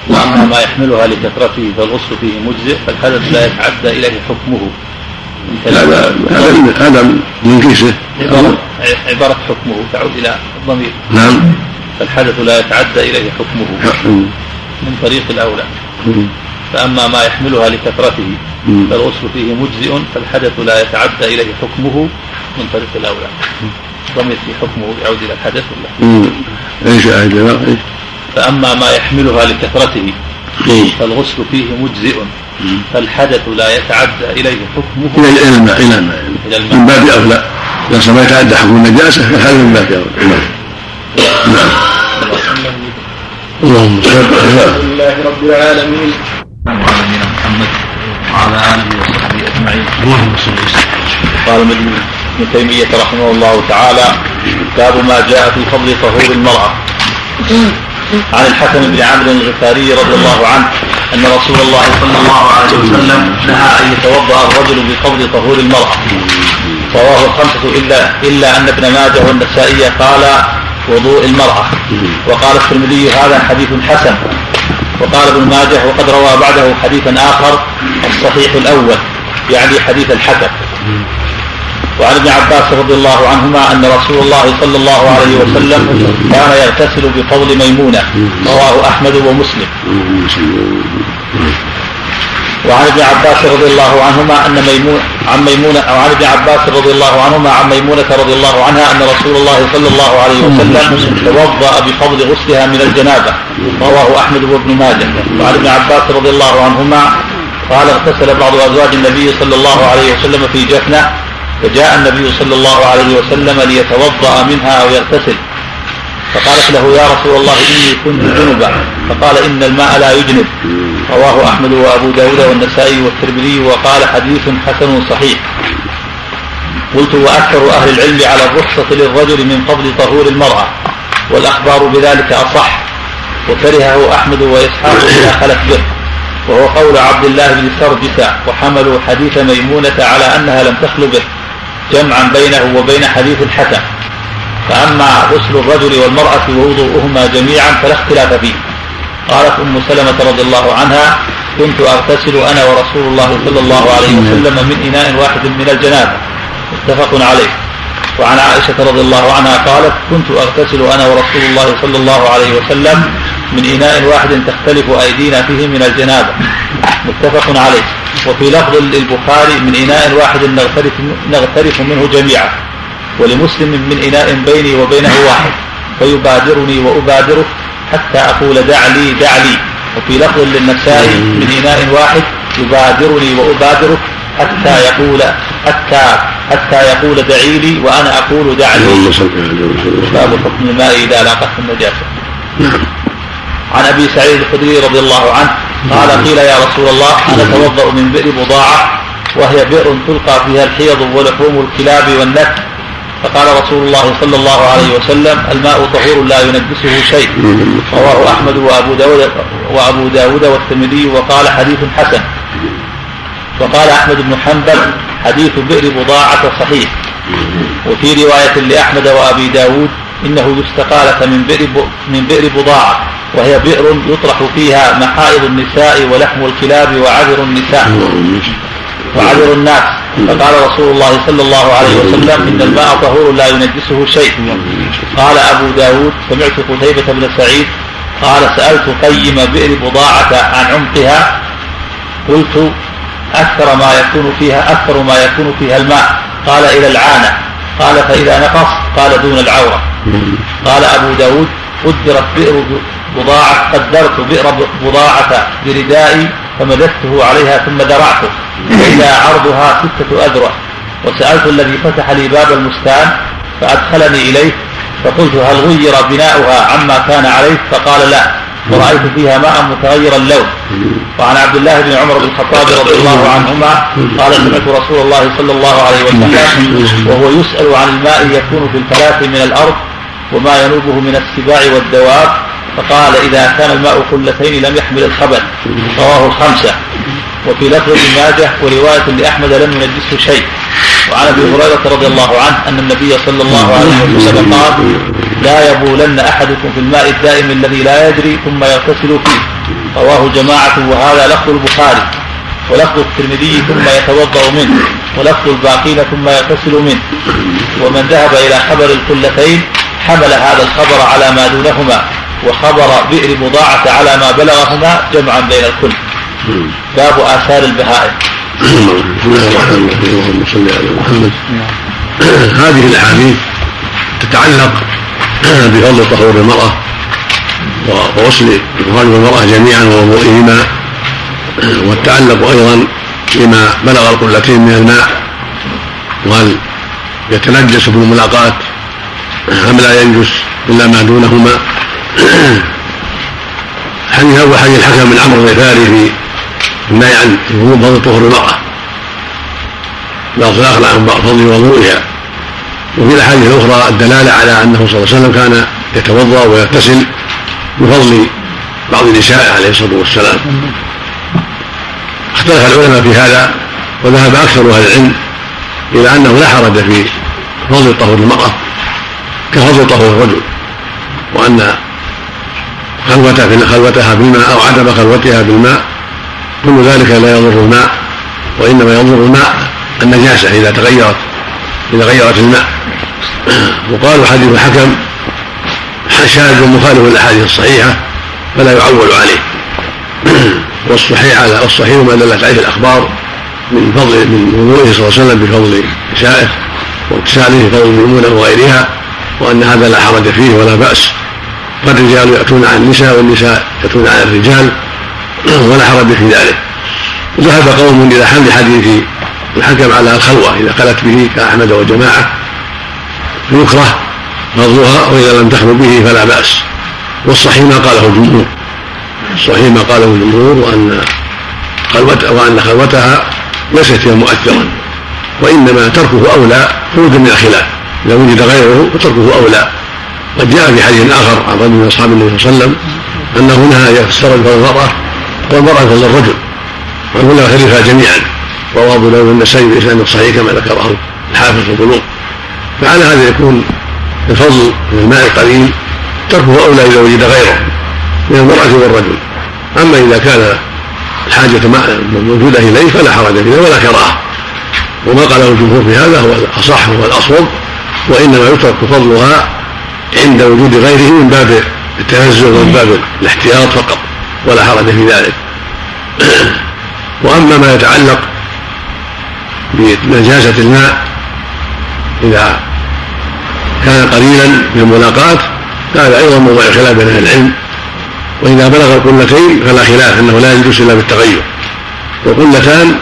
وأما ما يحملها لكثرته فالغسل فيه مجزئ فالحدث لا يتعدى إليه حكمه. هذا هذا هذا من كيسه عبارة, حكمه تعود إلى الضمير. نعم. فالحدث لا يتعدى إليه حكمه. من طريق الأولى. فأما ما يحملها لكثرته فالغسل فيه مجزئ فالحدث لا يتعدى إليه حكمه من طريق الأولى. ضمير في حكمه يعود إلى الحدث ولا؟ إيش؟ فأما ما يحملها لكثرته فالغسل فيه مجزئ. فالحدث لا يتعدى إليه حكمه. إلى الماء إلى الماء إلى الماء. من باب أولى إذا ما يتعدى حكم النجاسة فالحدث من باب أولى نعم. اللهم صل الحمد لله رب العالمين. نبينا محمد وعلى آله وصحبه أجمعين اللهم صل وسلم قال ابن تيمية رحمه الله تعالى باب ما جاء في فضل طهور المرأة. عن الحسن بن عمرو الغفاري رضي الله عنه أن رسول الله صلى الله عليه وسلم نهى أن يتوضأ الرجل بفضل طهور المرأة. رواه الخمسة إلا إلا أن ابن ماجه والنسائي قال وضوء المرأة. وقال الترمذي هذا حديث حسن. وقال ابن ماجه وقد روى بعده حديثا آخر الصحيح الأول يعني حديث الحكم وعن ابن عباس رضي الله عنهما أن رسول الله صلى الله عليه وسلم كان يغتسل بفضل ميمونة. رواه أحمد ومسلم. وعن ابن عباس رضي الله عنهما أن ميمون عن ميمونه أو عن ابن عباس رضي الله عنهما عن ميمونة رضي الله عنها أن رسول الله صلى الله عليه وسلم توضأ بفضل غسلها من الجنابة. رواه أحمد وابن ماجه. وعن ابن عباس رضي الله عنهما قال اغتسل بعض أزواج النبي صلى الله عليه وسلم في جفنة. فجاء النبي صلى الله عليه وسلم ليتوضأ منها أو يغتسل فقالت له يا رسول الله إني كنت جنبا. فقال إن الماء لا يجنب رواه أحمد وأبو داود والنسائي والترمذي وقال حديث حسن صحيح. قلت وأكثر أهل العلم على الرخصة للرجل من فضل طهور المرأة والأخبار بذلك أصح. وكرهه أحمد وإسحاق إذا خلت به. وهو قول عبد الله بن سرجس وحملوا حديث ميمونة على أنها لم تخل به. جمعا بينه وبين حديث الحسن فأما غسل الرجل والمرأة ووضوءهما جميعا فلا اختلاف فيه. قالت أم سلمة رضي الله عنها كنت أغتسل أنا ورسول الله صلى الله عليه وسلم من إناء واحد من الجنابة. متفق عليه. وعن عائشة رضي الله عنها قالت كنت أغتسل أنا ورسول الله صلى الله عليه وسلم من إناء واحد تختلف أيدينا فيه من الجنابة. متفق عليه. وفي لفظ للبخاري من إناء واحد نغترف, نغترف منه جميعا. ولمسلم من إناء بيني وبينه واحد. فيبادرني وأبادره حتى أقول دع لي دع لي وفي لفظ للنسائي من إناء واحد يبادرني وأبادره حتى يقول حتى حتى يقول دعي لي وأنا أقول دع لي باب حكم الماء إذا لاقته النجاسة. عن أبي سعيد الخدري رضي الله عنه قال قيل يا رسول الله أنا أتوضأ من بئر بضاعة وهي بئر تلقى فيها الحيض ولحوم الكلاب والنت فقال رسول الله صلى الله عليه وسلم الماء طهور لا ينجسه شيء. رواه أحمد وأبو داود وأبو داود والترمذي وقال حديث حسن. وقال أحمد بن حنبل حديث بئر بضاعة صحيح. وفي رواية لأحمد وأبي داود إنه يستقالة من بئر من بئر بضاعة وهي بئر يطرح فيها محائض النساء ولحم الكلاب وعذر النساء. وعذر الناس. فقال رسول الله صلى الله عليه وسلم إن الماء طهور لا ينجسه شيء. قال أبو داود سمعت قتيبة بن سعيد قال سألت قيم بئر بضاعة عن عمقها. قلت أكثر ما يكون فيها أكثر ما يكون فيها الماء. قال إلى العانة. قال فإذا نقص قال دون العورة. قال أبو داود قدرت بئر بضاعة قدرت بئر بضاعة بردائي فمددته عليها ثم درعته. إذا عرضها ستة أذرع. وسألت الذي فتح لي باب المستان فأدخلني إليه فقلت هل غير بناؤها عما كان عليه؟ فقال لا. ورأيت فيها ماء متغير اللون. وعن عبد الله بن عمر بن الخطاب رضي الله عنهما قال سمعت رسول الله صلى الله عليه وسلم وهو يسأل عن الماء يكون في الفلاة من الأرض وما ينوبه من السباع والدواب. فقال إذا كان الماء قلتين لم يحمل الخبث. رواه الخمسة وفي لفظ ماجه ورواية لأحمد لم ينجسه شيء. وعن أبي هريرة رضي الله عنه أن النبي صلى الله عليه وسلم قال لا يبولن أحدكم في الماء الدائم الذي لا يجري ثم يغتسل فيه. رواه جماعة وهذا لفظ البخاري. ولفظ الترمذي ثم يتوضأ منه. ولفظ الباقين ثم يغتسل منه. ومن ذهب إلى خبر القلتين حمل هذا الخبر على ما دونهما وخبر بئر بضاعة على ما بلغهما جمعا بين الكل. باب آثار البهائم. بسم الله الرحمن الرحيم اللهم صل على محمد هذه الأحاديث تتعلق بفضل طهور المرأة وغسل الرجل والمرأة جميعا ووضوئهما والتعلق أيضا بما بلغ القلتين من الماء وهل يتنجس بالملاقات ام لا ينجس إلا ما دونهما. [CLEARS THROAT] حديث أول حديث الحكم بن عمرو الغفاري في النهي عن فضل طهور المرأة. بعض عن فضل وضوئها. وفي الأحاديث الأخرى الدلالة على أنه صلى الله عليه وسلم كان يتوضأ ويغتسل بفضل بعض النساء عليه الصلاة والسلام. اختلف العلماء في هذا وذهب أكثر أهل العلم إلى أنه لا حرج في فضل طهور المرأة. كفضل طهور الرجل وأن خلوتها خلوتها بالماء أو عدم خلوتها بالماء كل ذلك لا يضر الماء وإنما يضر الماء النجاسة إذا تغيرت إذا غيرت الماء. [CLEARS THROAT] وقالوا حديث الحكم شاذ مخالف للأحاديث الصحيحة فلا يعول عليه. [CLEARS THROAT] والصحيح على الصحيح ما دلت عليه الأخبار من فضل من وضوئه صلى الله عليه وسلم بفضل نسائه واغتساله بفضل الميمونة وغيرها. وأن هذا لا حرج فيه ولا بأس. فالرجال يأتون عن النساء والنساء يأتون عن الرجال [CLEARS THROAT] ولا حرج في ذلك. ذهب قوم إلى حمل حديث الحكم على الخلوة إذا خلت به كأحمد وجماعة. يكره فضلها وإذا لم تخلو به فلا بأس. والصحيح ما قاله الجمهور. الصحيح ما قاله الجمهور وأن خلوتها وأن خلوتها ليست هي مؤثرا وإنما تركه أولى خروجا من الخلاف. إذا وجد غيره فتركه أولى. قد جاء في حديث آخر عن رجل من أصحاب النبي صلى الله عليه وسلم أنه نهى أن يفسر المرأة والمرأة فضل الرجل وأنه لا يختلفها جميعا. رواه أبو داود النسائي بإسناد صحيح كما ذكره الحافظ في القلوب. فعلى هذا يكون الفضل من الماء القليل. تركه أولى إذا وجد غيره من المرأة والرجل. أما إذا كان الحاجة موجودة إليه فلا حرج فيه ولا كراهة. وما قاله الجمهور في هذا هو الأصح هو الأصوب. وإنما يترك فضلها عند وجود غيره من باب التنزل ومن باب الاحتياط فقط ولا حرج في ذلك. وأما ما يتعلق بنجاسة الماء إذا كان قليلا من الملاقات هذا أيضا موضع خلاف بين أهل العلم. وإذا بلغ القلتين فلا خلاف إنه لا يجوز إلا بالتغير. والقلتان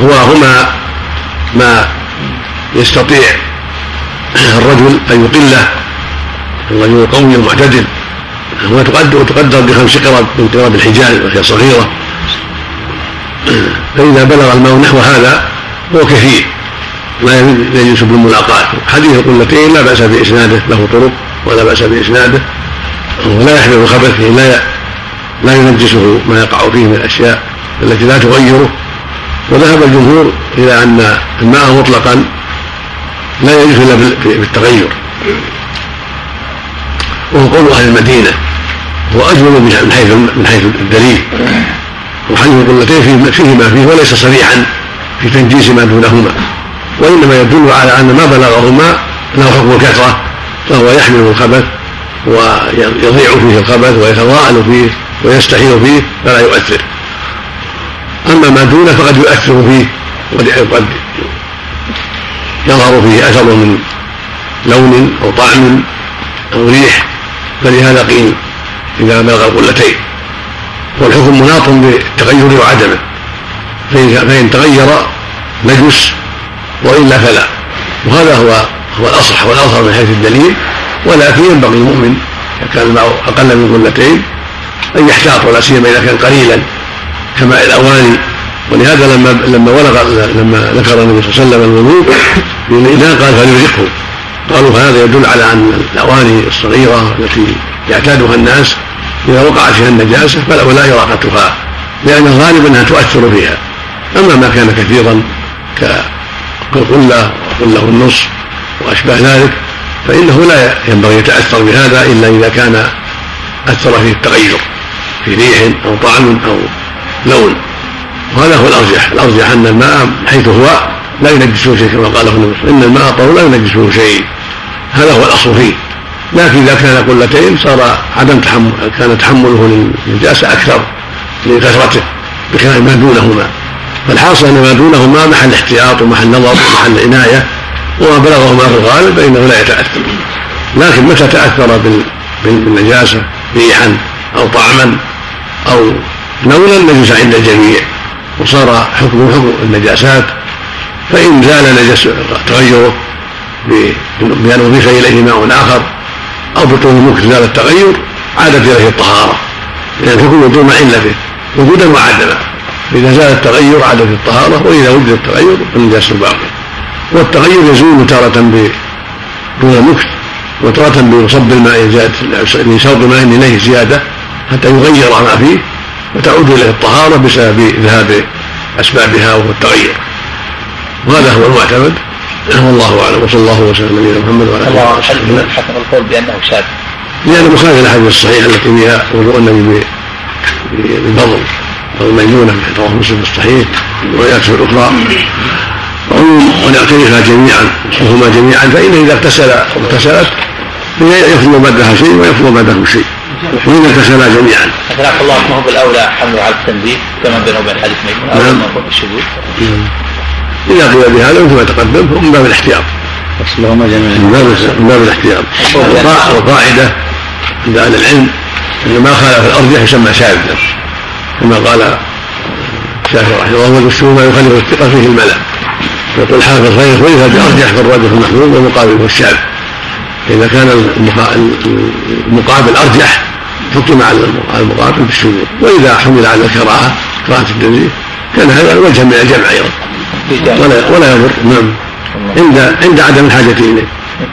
هو هما ما يستطيع الرجل أن يقله الرجل القوي المعتدل هو تقدر تقدر بخمس قرب من قرب الحجاز وهي صغيرة. فإذا بلغ الماء نحو هذا هو كثير لا يجوز بالملاقاة حديث القلتين لا بأس بإسناده. له طرق ولا بأس بإسناده. ولا يحمل الخبث لا لا ينجسه ما يقع فيه من الأشياء التي لا تغيره. وذهب الجمهور إلى أن الماء مطلقا. لا يجوز إلا بالتغير. وهو قول أهل المدينة. هو أجمل من حيث من حيث الدليل. وحديث القلتين فيه ما فيه وليس صريحا في تنجيس ما دونهما. وإنما يدل على أن ما بلغه ماء له حكم الكثرة. فهو يحمل الخبث ويضيع فيه الخبث ويتضاءل فيه ويستحيل فيه فلا يؤثر. أما ما دونه فقد يؤثر فيه. وقد يظهر فيه أثر من لون أو طعم أو ريح فلهذا قيل إذا بلغ القلتين. والحكم مناط بالتغير وعدمه فإن تغير نجس وإلا فلا. وهذا هو هو الأصح والاظهر من حيث الدليل. ولكن ينبغي المؤمن إذا كان الماء أقل من قلتين أن يحتاط ولا سيما إذا كان قليلا كماء الأواني ولهذا لما لما ولغ لما ذكر النبي صلى الله عليه وسلم الوضوء قال فليرقه قالوا فهذا يدل على أن الأواني الصغيرة التي يعتادها الناس إذا وقعت فيها النجاسة فلا اراقتها لأن الغالب أنها تؤثر فيها. أما ما كان كثيرا كالقلة وقلة النصف وأشباه ذلك فإنه لا ينبغي يتأثر بهذا إلا إذا كان أثر فيه التغير في ريح أو طعم أو لون. وهذا هو الأرجح. الأرجح أن الماء حيث هو لا ينجسه شيء كما قاله النبي إن الماء طهور لا ينجسه شيء. هذا هو الأصل فيه. لكن إذا كان قلتين صار عدم تحمل كان تحمله للنجاسة أكثر لكثرته بخلاف ما دونهما. فالحاصل أن ما دونهما محل احتياط ومحل نظر ومحل عناية وما بلغه ما في الغالب فإنه لا يتأثر. لكن متى تأثر بالنجاسة؟ ريحا أو طعما أو لونا نجس عند الجميع. وصار حكم حكم النجاسات فإن زال نجس تغيره بان اضيف إليه ماء آخر أو بطول المكر زال التغير عادت إليه الطهارة. لأن الحكم يدور مع علته وجودا وعدما. فإذا زال التغير عادت الطهارة وإذا وجد التغير فالنجاسة باقية والتغير يزول تارة دون المكث وتارة بصب الماء زيادة بصب الماء إليه زيادة حتى يغير ما فيه. وتعود إليه الطهارة بسبب ذهاب أسبابها وهو التغير وهذا هو المعتمد. والله أعلم. وصلى الله وسلم على نبينا محمد وعلى آله وصحبه حكم القول بأنه شاذ لأنه مخالف الأحاديث الصحيحة التي فيها وضوء النبي بفضل فضل ميمونة رواه مسلم في الصحيح وروايات الأخرى وعموم ونعترفها جميعا وهما جميعا فإنه إذا اغتسل واغتسلت يفضل بعدها شيء ويفضل بعده شيء. وإذا اغتسلا جميعا. أكرمك الله ما هو بالأولى حمله على التنبيه كما بينه وبين حديث ميمون أو نعم. ما هو بالشذوذ إذا قيل بهذا مثل ما تقدم من باب الاحتياط. أصلهما جميعا. من باب من باب الاحتياط. والقا- والقاعدة عند أهل العلم أن ما خالف الأرجح يسمى شاذا كما قال الشافعي رحمه الله والمسلم ما يخالف الثقة فيه الملأ. يقول حافظ غير خلف بأرجح فالراجح المحمود والمقابل هو الشاذ. فإذا كان المقا- المقابل أرجح حكم على المقابل بالشذوذ وإذا حمل على الكراهة كراهة التنزيه كان هذا وجها من الجمع جانب ولا ولا يضر. نعم. عند عند عدم الحاجة إليه.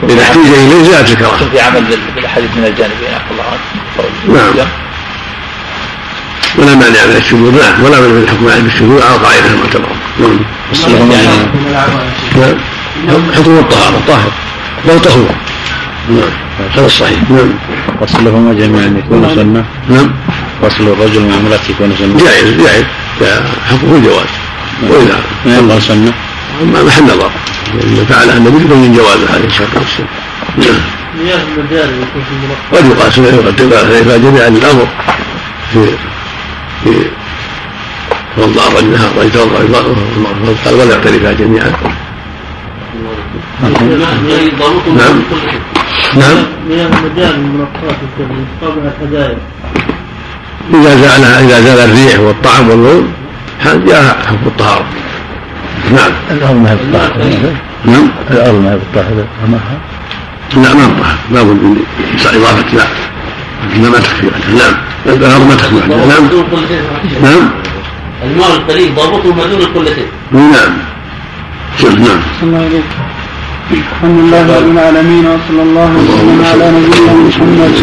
إذا احتيج إليه زالت الكراهة. يكون في عمل بال- بالأحاديث من الجانبين. عفى الله عنك نعم. ولا مانع من الشذوذ نعم. ولا مانع من الحكم عليه بالشذوذ على المعتبرة نعم. نعم. حكم الطهارة. الطاهر لو طهور نعم. هذا الصحيح نعم. أصلهما جميعا يكون سنة. نعم. فصل الرجل مع امرأة يكون سنة. جائز جائز حكمه الجواز. وإذا ما يبقى سنة. أما محل نظر. إذا فعلها النبي يبين جواز هذه الشرط والسنة نعم. قد يقاس قد يقاس جميعا الأمر. في في توضا الرجل نهار الرجل توضا المرأة قال ولا يعترفها جميعا. نعم. نعم. مياه المجاري المرقاة يكون طابع الهدايا إذا زالها إذا زال الريح والطعم واللون هذا جاء حكم الطهارة. نعم. الأرض ما هي بالطاهرة نعم. الأرض ما هي أمرها لا ما الطهر لا بد من إضافة لا لا ما تكفي وحدها نعم. الأرض ما تكفي وحدها نعم. دون كل شيء. نعم. الماء القليل ضابطه ما دون كل شيء. نعم. شوف نعم. الحمد لله رب العالمين وصلى الله وسلم على نبينا محمد.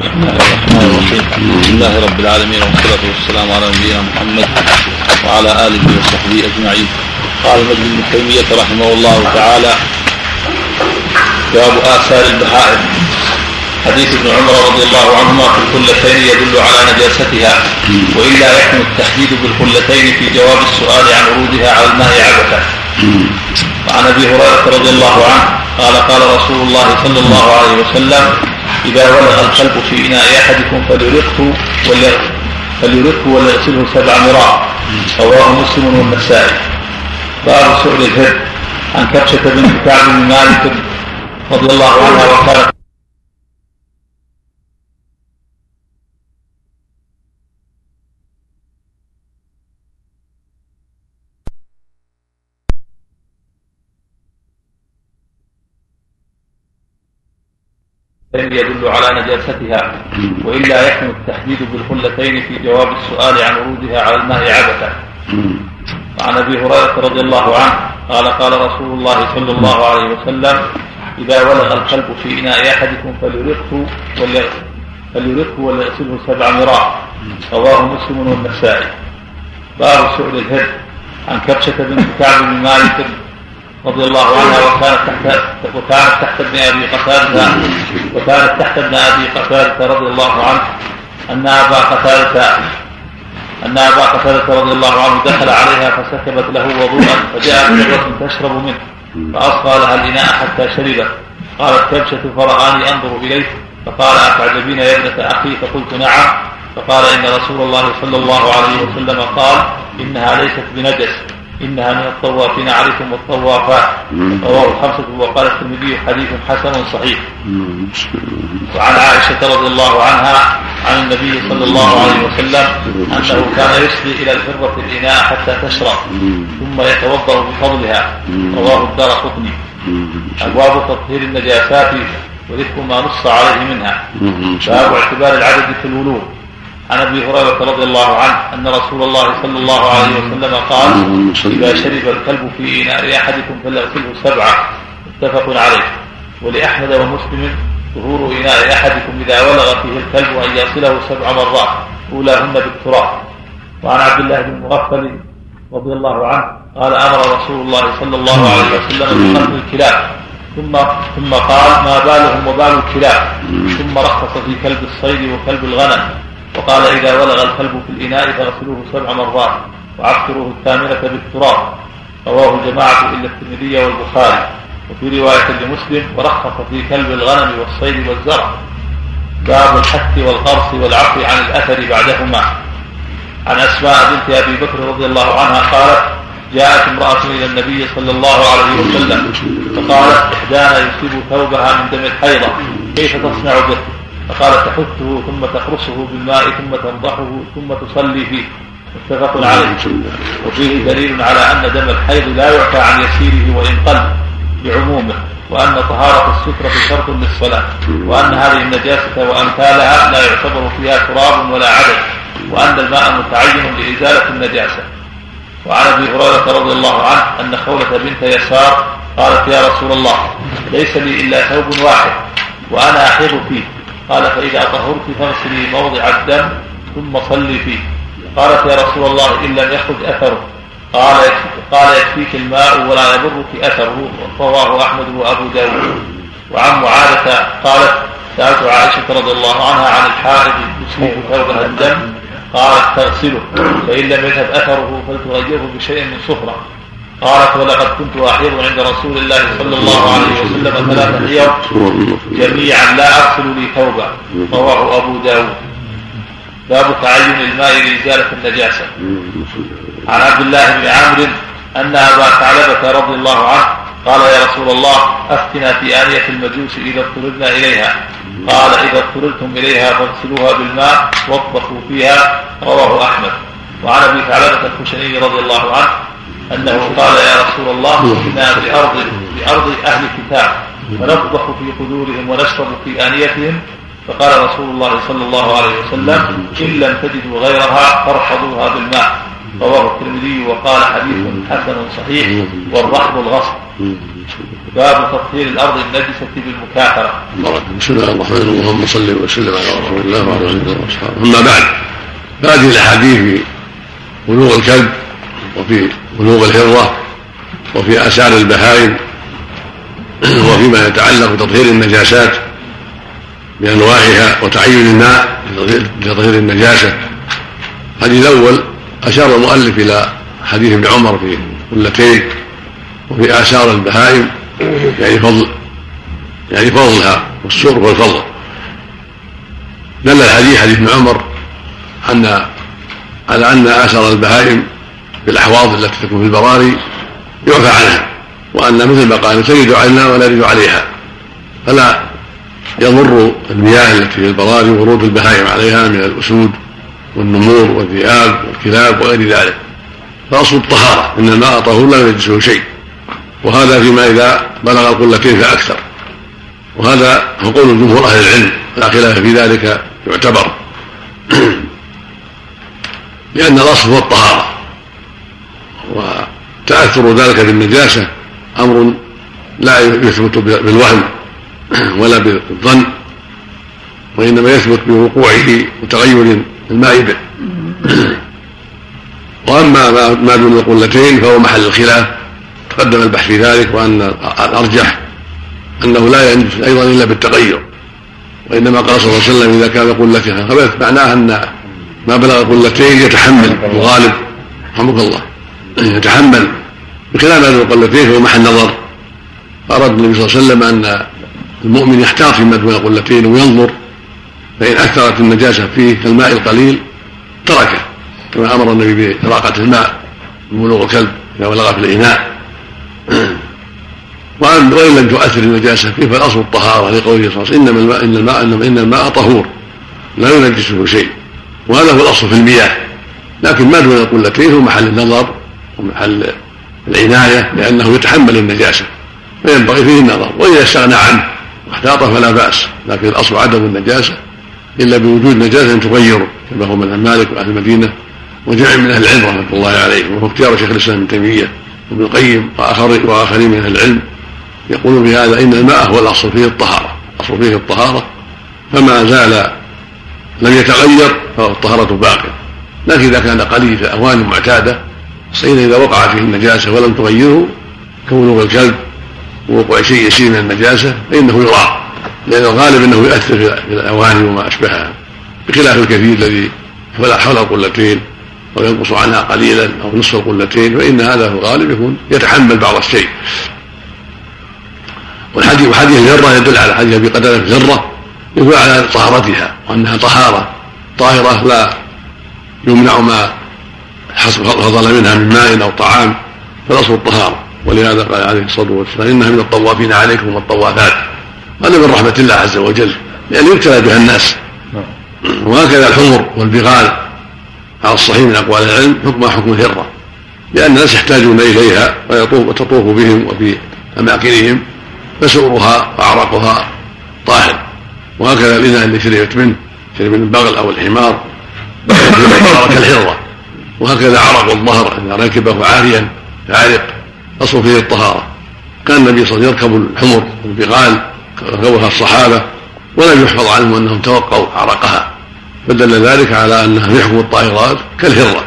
بسم الله الرحمن الرحيم الحمد لله رب العالمين والصلاة والسلام على نبينا محمد وعلى آله وصحبه أجمعين. قال ابن ابن تيمية رحمه الله تعالى باب آثار البهائم. حديث ابن عمر رضي الله عنهما في الخلتين يدل على نجاستها وإلا يحكم التحديد بالخلتين في جواب السؤال عن ورودها على الماء عبثا. وعن أبي هريرة رضي الله عنه قال قال رسول الله صلى الله عليه وسلم إذا ولغ الكلب في إناء أحدكم فليرقه فليرقه وليغسله سبع مرات رواه مسلم والنسائي. باب سؤل الهر عن كبشة بنت كعب بن مالك رضي الله عنها وكانت يدل على نجاستها وإلا يحكم التحديد بالخلتين في جواب السؤال عن ورودها على الماء عبثا. وعن أبي هريرة رضي الله عنه قال قال رسول الله صلى الله عليه وسلم إذا ولغ الكلب في إناء أحدكم فليرقه فليرقه وليغسله سبع مرات. رواه مسلم والنسائي. باب سؤل الهر عن كبشة بنت كعب بن مالك رضي الله عنها وكانت تحت وكانت تحت ابن أبي قتادة وكانت تحت ابن أبي قتادة رضي الله عنه أن أبا قتاده أن أبا قتادة رضي الله عنه دخل عليها فسكبت له وضوءا فجاءت مرة تشرب منه فأصغى لها الإناء حتى شربت. قالت كبشه فرآني أنظر اليه فقال اتعجبين يا ابنة أخي؟ فقلت نعم. فقال إن رسول الله صلى الله عليه وسلم قال إنها ليست بنجس. إنها من الطوافين عليكم والطوافات رواه الخمسة وقال الترمذي حديث حسن صحيح. وعن عائشة رضي الله عنها عن النبي صلى الله عليه وسلم أنه كان يسقي إلى الفرة الإناء حتى تشرب ثم يتوضأ بفضلها. رواه الدار قطني. أبواب تطهير النجاسات وذكر ما نص عليه منها. باب اعتبار العدد في الولوغ عن أبي هريرة رضي الله عنه أن رسول الله صلى الله عليه وسلم قال إذا شرب الكلب في اناء أحدكم فليغسله سبعة. متفق عليه. ولأحمد ومسلم ظهور اناء أحدكم إذا ولغ فيه الكلب أن يغسله سبع مرات. أولاهن بالتراب. وعن عبد الله بن مغفل رضي الله عنه قال أمر رسول الله صلى الله عليه وسلم بقتل الكلاب. ثم ثم قال ما بالهم وبال الكلاب. ثم رخص في كلب الصيد وكلب الغنم. وقال إذا ولغ الكلب في الإناء فاغسلوه سبع مرات وعفروه الثامنة بالتراب. رواه الجماعة إلا الترمذي والبخاري. وفي رواية لمسلم ورخص في كلب الغنم والصيد والزرع. باب الحث والقرص والعفو عن الأثر بعدهما. عن أسماء بنت أبي بكر رضي الله عنها قالت جاءت امرأة إلى النبي صلى الله عليه وسلم فقالت إحدانا يصيب ثوبها من دم الحيضة. كيف تصنع به؟ فقال تحثه ثم تقرصه بالماء ثم تنضحه ثم تصلي فيه. متفق عليه. وفيه دليل على أن دم الحيض لا يعفى عن يسيره وإن قل بعمومه وأن طهارة السترة شرط للصلاة وأن هذه النجاسة وأمثالها لا يعتبر فيها تراب ولا عدد وأن الماء متعين لإزالة النجاسة. وعن أبي هريرة رضي الله عنه أن خولة بنت يسار قالت يا رسول الله ليس لي إلا ثوب واحد وأنا أحيض فيه. قال فإذا طهرت فاغسلي موضع الدم ثم صلي فيه. قالت يا رسول الله إن لم يخرج أثره. قال قال يكفيك الماء ولا يضرك أثره. رواه أحمد وأبو داود. وعن معاذة قالت سألت عائشة رضي الله عنها عن الحائض يصيب ثوبها الدم. قالت تغسله. فإن لم يذهب أثره فلتغيره بشيء من صفرة قالت ولقد كنت أحيض عند رسول الله صلى الله عليه وسلم ثلاث حيض جميعا لا أغسل لي ثوبا رواه أبو داود. باب تعين الماء لإزالة النجاسة. عن عبد الله بن عامر أن أبا ثعلبة رضي الله عنه قال يا رسول الله أفتنا في آنية المجوس إذا اضطررنا إليها. قال إذا اضطررتم إليها فاغسلوها بالماء واطبخوا فيها رواه أحمد. وعن أبي ثعلبة الخشني رضي الله عنه أنه قال يا رسول الله إنا بأرض بأرض أهل كتاب فنطبخ في قدورهم ونشرب في آنيتهم. فقال رسول الله صلى الله عليه وسلم إن لم تجدوا غيرها فارحضوها بالماء. رواه الترمذي وقال حديث حسن صحيح والرحض الغصب. باب تطهير الأرض النجسة بالمكاثرة. بسم الله الرحمن الرحيم. اللهم صل وسلم على رسول الله وعلى آله وأصحابه. أما بعد فهذه الأحاديث في بلوغ الكلب وفي بلوغ الهره وفي آثار البهائم وفيما يتعلق بتطهير النجاسات بأنواعها وتعين الماء لتطهير النجاسة. الحديث الأول أشار المؤلف إلى حديث ابن عمر في قلتين وفي آثار البهائم يعني فضل يعني فضلها والسر والفضل. دل الحديث حديث ابن عمر أن على أن آثار البهائم في الأحواض التي تكون في البراري يعفى عنها وأن مثل ما قال تجد علينا ولا يرد عليها فلا يضر المياه التي في البراري ورود البهائم عليها من الأسود والنمور والذئاب والكلاب وغير ذلك. فأصل الطهارة إن الماء طهور لا يجلسه شيء وهذا فيما إذا بلغ القلتين فأكثر. وهذا هو قول جمهور أهل العلم لا خلاف في ذلك يعتبر. [CLEARS THROAT] لأن الأصل هو الطهارة. وتأثر ذلك بالنجاسة أمر لا يثبت بالوهم ولا بالظن وإنما يثبت بوقوعه وتغير الماء به. وأما ما دون القلتين فهو محل الخلاف تقدم البحث في ذلك وأن الأرجح أنه لا ينجس أيضا إلا بالتغير. وإنما قال صلى الله عليه وسلم إذا كان قلتها خبث معناه أن ما بلغ قلتين يتحمل الغالب رحمك الله. يتحمل بخلاف هذه القلتين فهو محل نظر. فأراد النبي صلى الله عليه وسلم أن المؤمن يحتاط فيما دون القلتين وينظر فإن اثرت النجاسة فيه كالماء القليل تركه كما أمر النبي بإراقة الماء من بلوغ الكلب إذا بلغ في الإناء. [CLEARS THROAT] وأن لم تؤثر النجاسة فيه فالأصل الطهارة لقوله صلى الله عليه وسلم إنما الماء إن الماء إن الماء طهور لا ينجسه شيء. وهذا هو الأصل في المياه. لكن ما دون القلتين هو محل النظر. ومحل العناية لأنه يتحمل النجاسه فينبغي فيه النظر وإذا استغنى عنه واحتاط فلا بأس لكن الأصل عدم النجاسه إلا بوجود نجاسة تغيره كما هو من مالك وأهل المدينة وجمع من أهل العلم رحمة الله عليه وهو اختيار شيخ الإسلام ابن تيمية وابن القيم وآخرين من أهل العلم يقولون بهذا إن الماء هو الأصل فيه الطهارة الأصل فيه الطهارة فما زال لم يتغير فالطهاره باقية لكن إذا كان قليل في الاواني معتادة الصيد إذا وقع فيه النجاسة ولم تغيره كونه الكلب ووقوع شيء يسير من النجاسة فإنه يراق لأن الغالب أنه يؤثر في الأواني وما أشبهها بخلاف الكثير الذي حول القلتين أو ينقص عنها قليلا أو نصف القلتين فإن هذا في الغالب يكون يتحمل بعض الشيء. والحديث وحديث الذرة يدل على حديث أبي قتادة الذرة يدل على طهارتها وأنها طهارة طاهرة لا يمنع ما حصل منها من ماء أو طعام فالأصل الطهارة. ولهذا قال عليه الصلاة والسلام إنها من الطوافين عليكم والطوافات. هذا من رحمة الله عز وجل لأن يبتلى بها الناس. وهكذا الحمر والبغال. على الصحيح من أقوال العلم حكمها حكم الهرة. لأن الناس يحتاجون إليها ويطوف وتطوف بهم وفي أماكنهم فسؤرها وعرقها طاهر. وهكذا الإناء اللي شربت منه شرب من البغل أو الحمار. [COUGHS] كالهرة وهكذا عرق الظهر إذا ركبه عاريا عارق أصل فيه الطهارة. كان النبي صلى الله عليه وسلم يركب الحمر والبغال ركبها الصحابة ولم يحفظ عنهم أنهم توقوا عرقها. فدل ذلك على أنها في حكم الطاهرات كالهرة.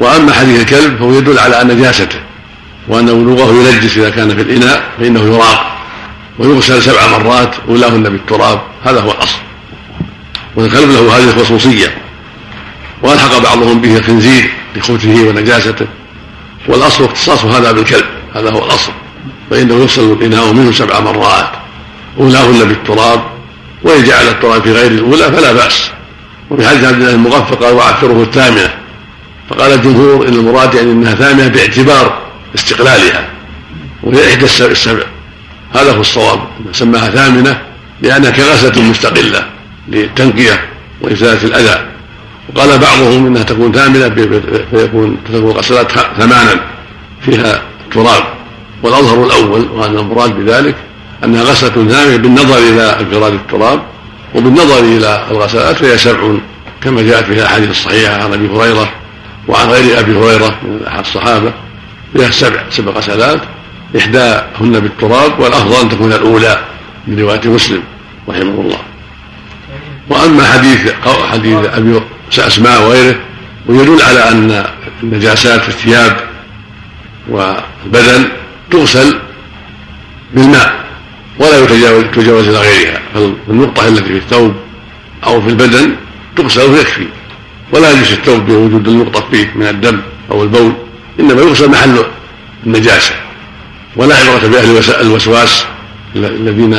وأما حديث الكلب فهو يدل على نجاسته وأن بلوغه ينجس إذا كان في الإناء فإنه يراق. ويغسل سبع مرات أولاهن بالتراب هذا هو الأصل. والكلب له هذه الخصوصية. والحق بعضهم به الخنزير لخبثه ونجاسته. والأصل اختصاص هذا بالكلب هذا هو الأصل. فإنه يغسل الإناء منه سبع مرات. أولاهن بالتراب وإن جعل التراب في غير الأولى فلا بأس. وفي حديث عبد الله المغفى قال واعثره الثامنة فقال الجمهور إن المراد يعني إنها ثامنة باعتبار استقلالها وهي إحدى السبع هذا هو الصواب. سماها ثامنة لأنها كغسلة مستقلة للتنقيه وإزالة الأذى. وقال بعضهم إنها تكون ثامنة فيكون تكون الغسلات ثمانا فيها تراب. والأظهر الأول وان المراد بذلك أنها غسلة ثامنة بالنظر إلى انفراد التراب وبالنظر إلى الغسلات فهي سبع كما جاءت في الأحاديث الصحيحة عن أبي هريرة وعن غير أبي هريرة من أحد الصحابة. فيها سبع سبع غسلات إحداهن بالتراب والأفضل أن تكون الأولى من رواية مسلم رحمه الله. وأما حديث حديث أبي اسماء وغيره ويدل على أن النجاسات في الثياب والبدن تغسل بالماء ولا يتجاوز تجاوز إلى غيرها. فالنقطه التي في الثوب أو في البدن تغسل ويكفي ولا يجلس الثوب بوجود النقطه فيه من الدم أو البول إنما يغسل محل النجاسة. ولا عبرة بأهل الوسواس الذين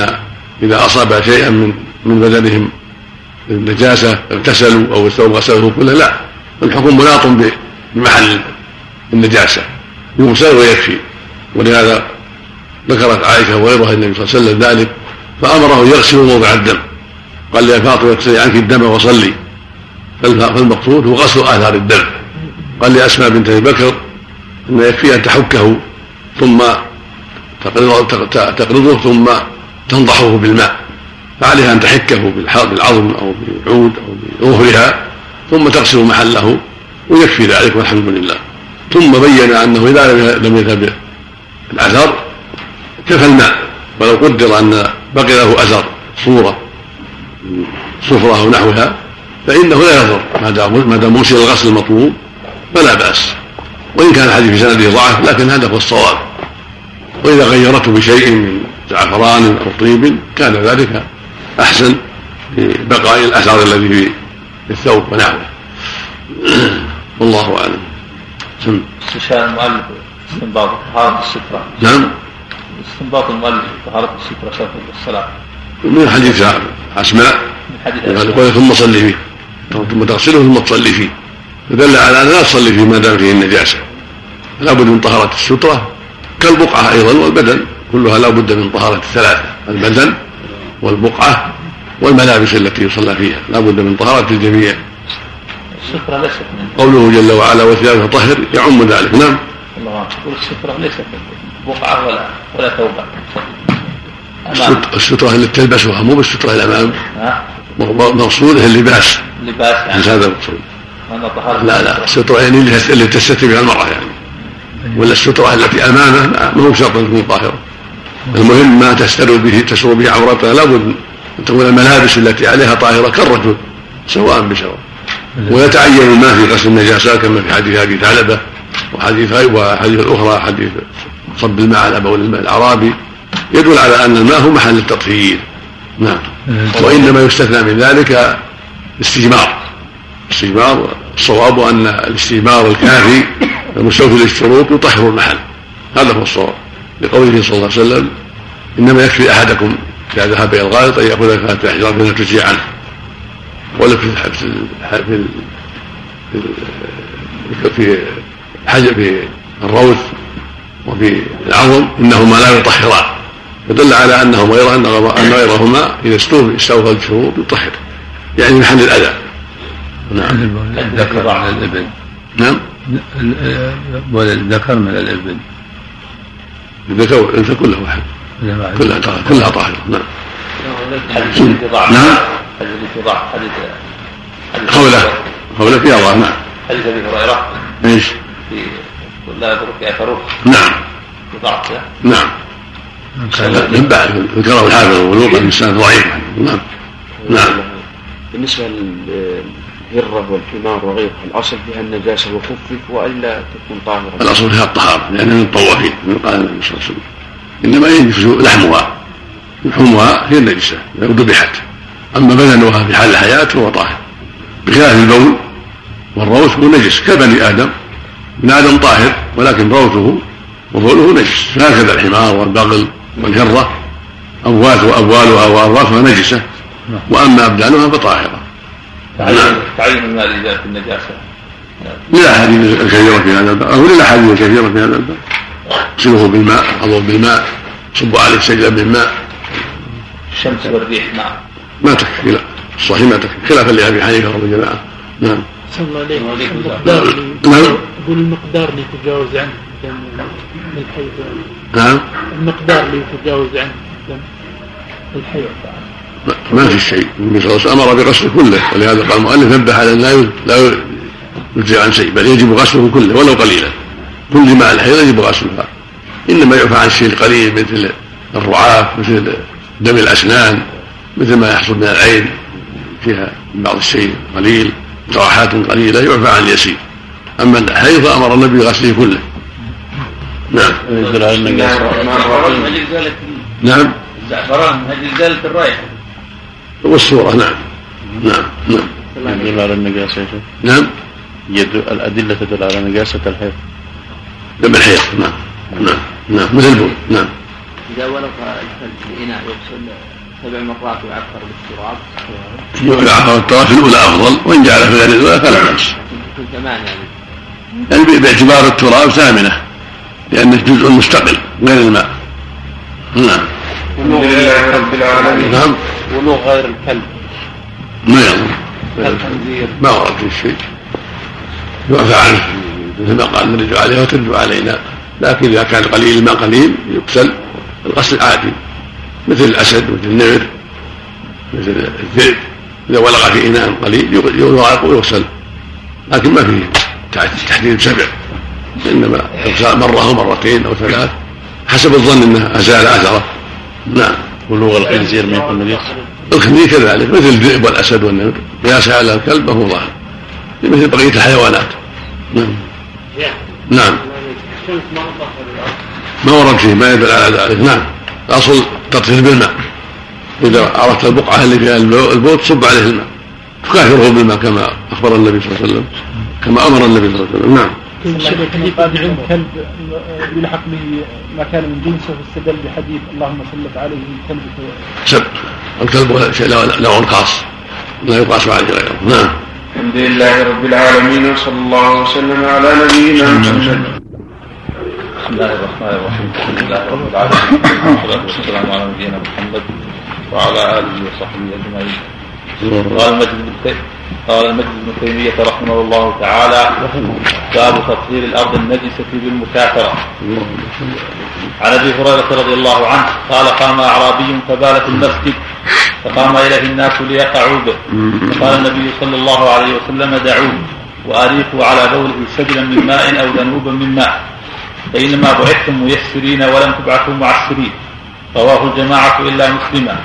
إذا اصاب شيئا من من بدنهم النجاسة اغتسلوا أو الثوب غسله كله لا. الحكم مناط بمحل النجاسة. يغسل ويكفي. ولهذا ذكرت عائشة وغيرها النبي صلى الله عليه وسلم ذلك فأمره يغسل موضع الدم. قال يا فاطمة اغسلي عنك الدم وصلي. فالمقصود هو غسل آثار الدم. قال لأسماء بنت أبي بكر أن يكفي أن تحكه ثم تقرضه ثم تنضحه بالماء. فعليها أن تحكه بالعظم أو بعود أو بظهرها ثم تغسل محله ويكفي ذلك والحمد لله. ثم بين أنه إذا لم يذهب الأثر كفى الماء ولو قدر أن بقي له أثر صورة صفرة أو نحوها فإنه لا يضر. ما دام وصل الغسل المطلوب فلا بأس. وإن كان الحديث في سنده ضعف لكن هذا هو الصواب. وإذا غيرته بشيء من زعفران أو طيب كان ذلك أحسن لبقاء الأثر الذي في الثوب ونحوه. [CLEARS THROAT] والله أعلم. سم. استشهاد المؤلف استنباط طهارة السترة. نعم. استنباط المؤلف طهارة السترة شرط الصلاة. من حديث أسماء من حديث أسماء ثم صلي فيه. ثم تغسله ثم تصلي فيه. فدل على أن لا تصلي فيه ما دام فيه النجاسة لا بد من طهارة السترة. كالبقعة أيضا والبدن. كلها لا بد من طهارة الثلاثة. البدن والبقعة والملابس التي يصلى فيها. لا بد من طهارة الجميع السترة ليست قوله جل وعلا وثيابه طهر يعم ذلك. نعم. الله. السترة ليست بقعة ولا ولا ثوبا السترة اللي تلبسها مو بالسترة الأمام مقصود اللباس. اللباس. يعني هذا المقصود لا لا. السترة. يعني اللي تستتر بها المرأة يعني. ولا السترة التي أمامه ما هو شرط أن تكون طاهرة. المهم ما تستر به تسر به عورتها لابد أن تكون الملابس التي عليها طاهرة كالرجل سواء بسواء ويتعين الماء في غسل النجاسات كما في حديث أبي ثعلبة وحديث وحديث الأخرى حديث صب الماء على بول الماء الأعرابي يدل على أن الماء هو محل التطهير. نعم. وإنما يستثنى من ذلك الاستجمار. الاستجمار الصواب أن الاستجمار الكافي المستوفي للشروط يطهر المحل. هذا هو الصواب. لقوله صلى الله عليه وسلم إنما يكفي أحدكم إذا ذهب إلى الغائط أن يأخذ ثلاثة أحجار من تجزي عنه. ولا في في في في حجر في الروث وفي العظم إنهما لا يطهران. فدل على انه غير أن غيرهما إذا استوفى استوفى الشروط يطهر. يعني محل الأذى. نعم. الذكر على الإبن؟ نعم. والذكر من الإبن. الذكر والانثى كله واحد. كلها كلها طاهره نعم. نعم. حديث حديث حوله حوله في الله نعم. حديث ابي هريره إيش؟ في لا يضرك اثره نعم. ضعف نعم. من بعد ذكره الحافظ والوقت الانسان ضعيف. نعم. نعم. بالنسبة للهره والحمار وغيرها الأصل فيها النجاسة وخفف وألا تكون طاهرة. الأصل فيها الطهارة لأن من الطوافين من قال النبي صلى الله عليه وسلم. إنما ينجس لحمها. لحومها هي النجسة لو ذبحت. أما بدنها في حال الحياة فهو طاهر. بخلاف البول والروث هو نجس كبني آدم. ابن آدم طاهر ولكن روثه وبوله نجس. هكذا الحمار والبغل والهرة. أموات وأبوالها وارواثها نجسة. وأما أبدانها فطاهره نعم. تعين الماء لذات النجاسة. للاحاديث الكثيرة في هذا الباب. أو للاحاديث الكثيرة في هذا الباب. اغسله بالماء اضرب بالماء صبوا عليه سجلا من ماء الشمس والريح نعم. ما تكفي لا الصحيح ما تكفي. خلافا لأبي حنيفة والجماعه نعم. صلى الله عليه المقدار نعم. يقول المقدار اللي يتجاوز عنه. من الحيض نعم. المقدار اللي يتجاوز عنه. الحيض. ما في شيء. النبي صلى الله عليه وسلم أمر بغسله كله ولهذا قال المؤلف نبه على لا لا يجزي عن شيء بل يجب غسله كله ولو قليلا. كل ماء الحيض يجب غسلها. إنما يعفى عن الشيء القليل مثل الرعاف مثل دم الأسنان مثل ما يحصل من العين فيها بعض الشيء قليل جراحات قليلة يعفى عن اليسير. أما الحيض أمر النبي بغسله كله. نعم. نعم الزعفران من أجل ازاله الرائحة؟ والصورة نعم. نعم نعم. يدل على النجاسة يا شيخ. نعم. يدل الأدلة تدل على نجاسة الحيض. دم الحيض نعم. نعم نعم. مثل البول نعم. إذا ولق الكلب بإناء يغسل سبع مرات ويعفر بالتراب. يعفر التراب في الاولى افضل وإن جعل في غير الاولى فلا ثمان يعني. يعني باعتبار التراب ثامنة لأنه جزء مستقل غير الماء. نعم. لله رب العالمين. نعم ولو غير الكلب. ما يظن الخنزير ما ورد في شيء. يعفى عنه. مثل ما قال نرد عليه وترد علينا. لكن إذا كان قليل الماء قليل يغسل الغسل العادي مثل الأسد مثل النمر مثل الذئب. إذا ولغ في إناء قليل ويغسل لكن ما فيه تحديد سبع. إنما مرة أو مرتين أو ثلاث. حسب الظن انه ازال آثرة. نعم. ولوغ الخنزير ما يكون نجس الخنزير كذلك مثل الذئب والأسد والنمر. قياسا على الكلب فهو ظاهر مثل بقية الحيوانات. نعم. نعم. ما ورد فيه ما يدل على ذلك. نعم. الاصل تطهير بالماء. إذا عرفت البقعة اللي فيها البوت صب عليه الماء. تكافره بالماء كما أخبر النبي صلى الله عليه وسلم. كما أمر النبي صلى الله عليه وسلم. نعم. الحديث عند كلب يلحق بما كان من جنسه واستدل بحديث اللهم سلط عليه الكلب سب الكلب شيء له خاص. لا يقاس عليه غيره. نعم. الحمد لله رب العالمين وصلى الله وسلم على نبينا محمد. بسم الله الرحمن الرحيم. الحمد لله رب العالمين والصلاة والسلام على نبينا محمد وعلى آله وصحبه أجمعين. قال المجد بن قال المجد بن تيمية رحمه الله تعالى باب تطهير الأرض النجسة بالمكاثرة. عن أبي هريرة رضي الله عنه قال قام أعرابي فبال في المسجد فقام إليه الناس ليقعوا به. فقال النبي صلى الله عليه وسلم دعوه وأريقوا على بوله سجلا من ماء أو ذنوبا من ماء. فإنما بعثتم ميسرين ولم تبعثوا معسرين. رواه الجماعة إلا مسلما.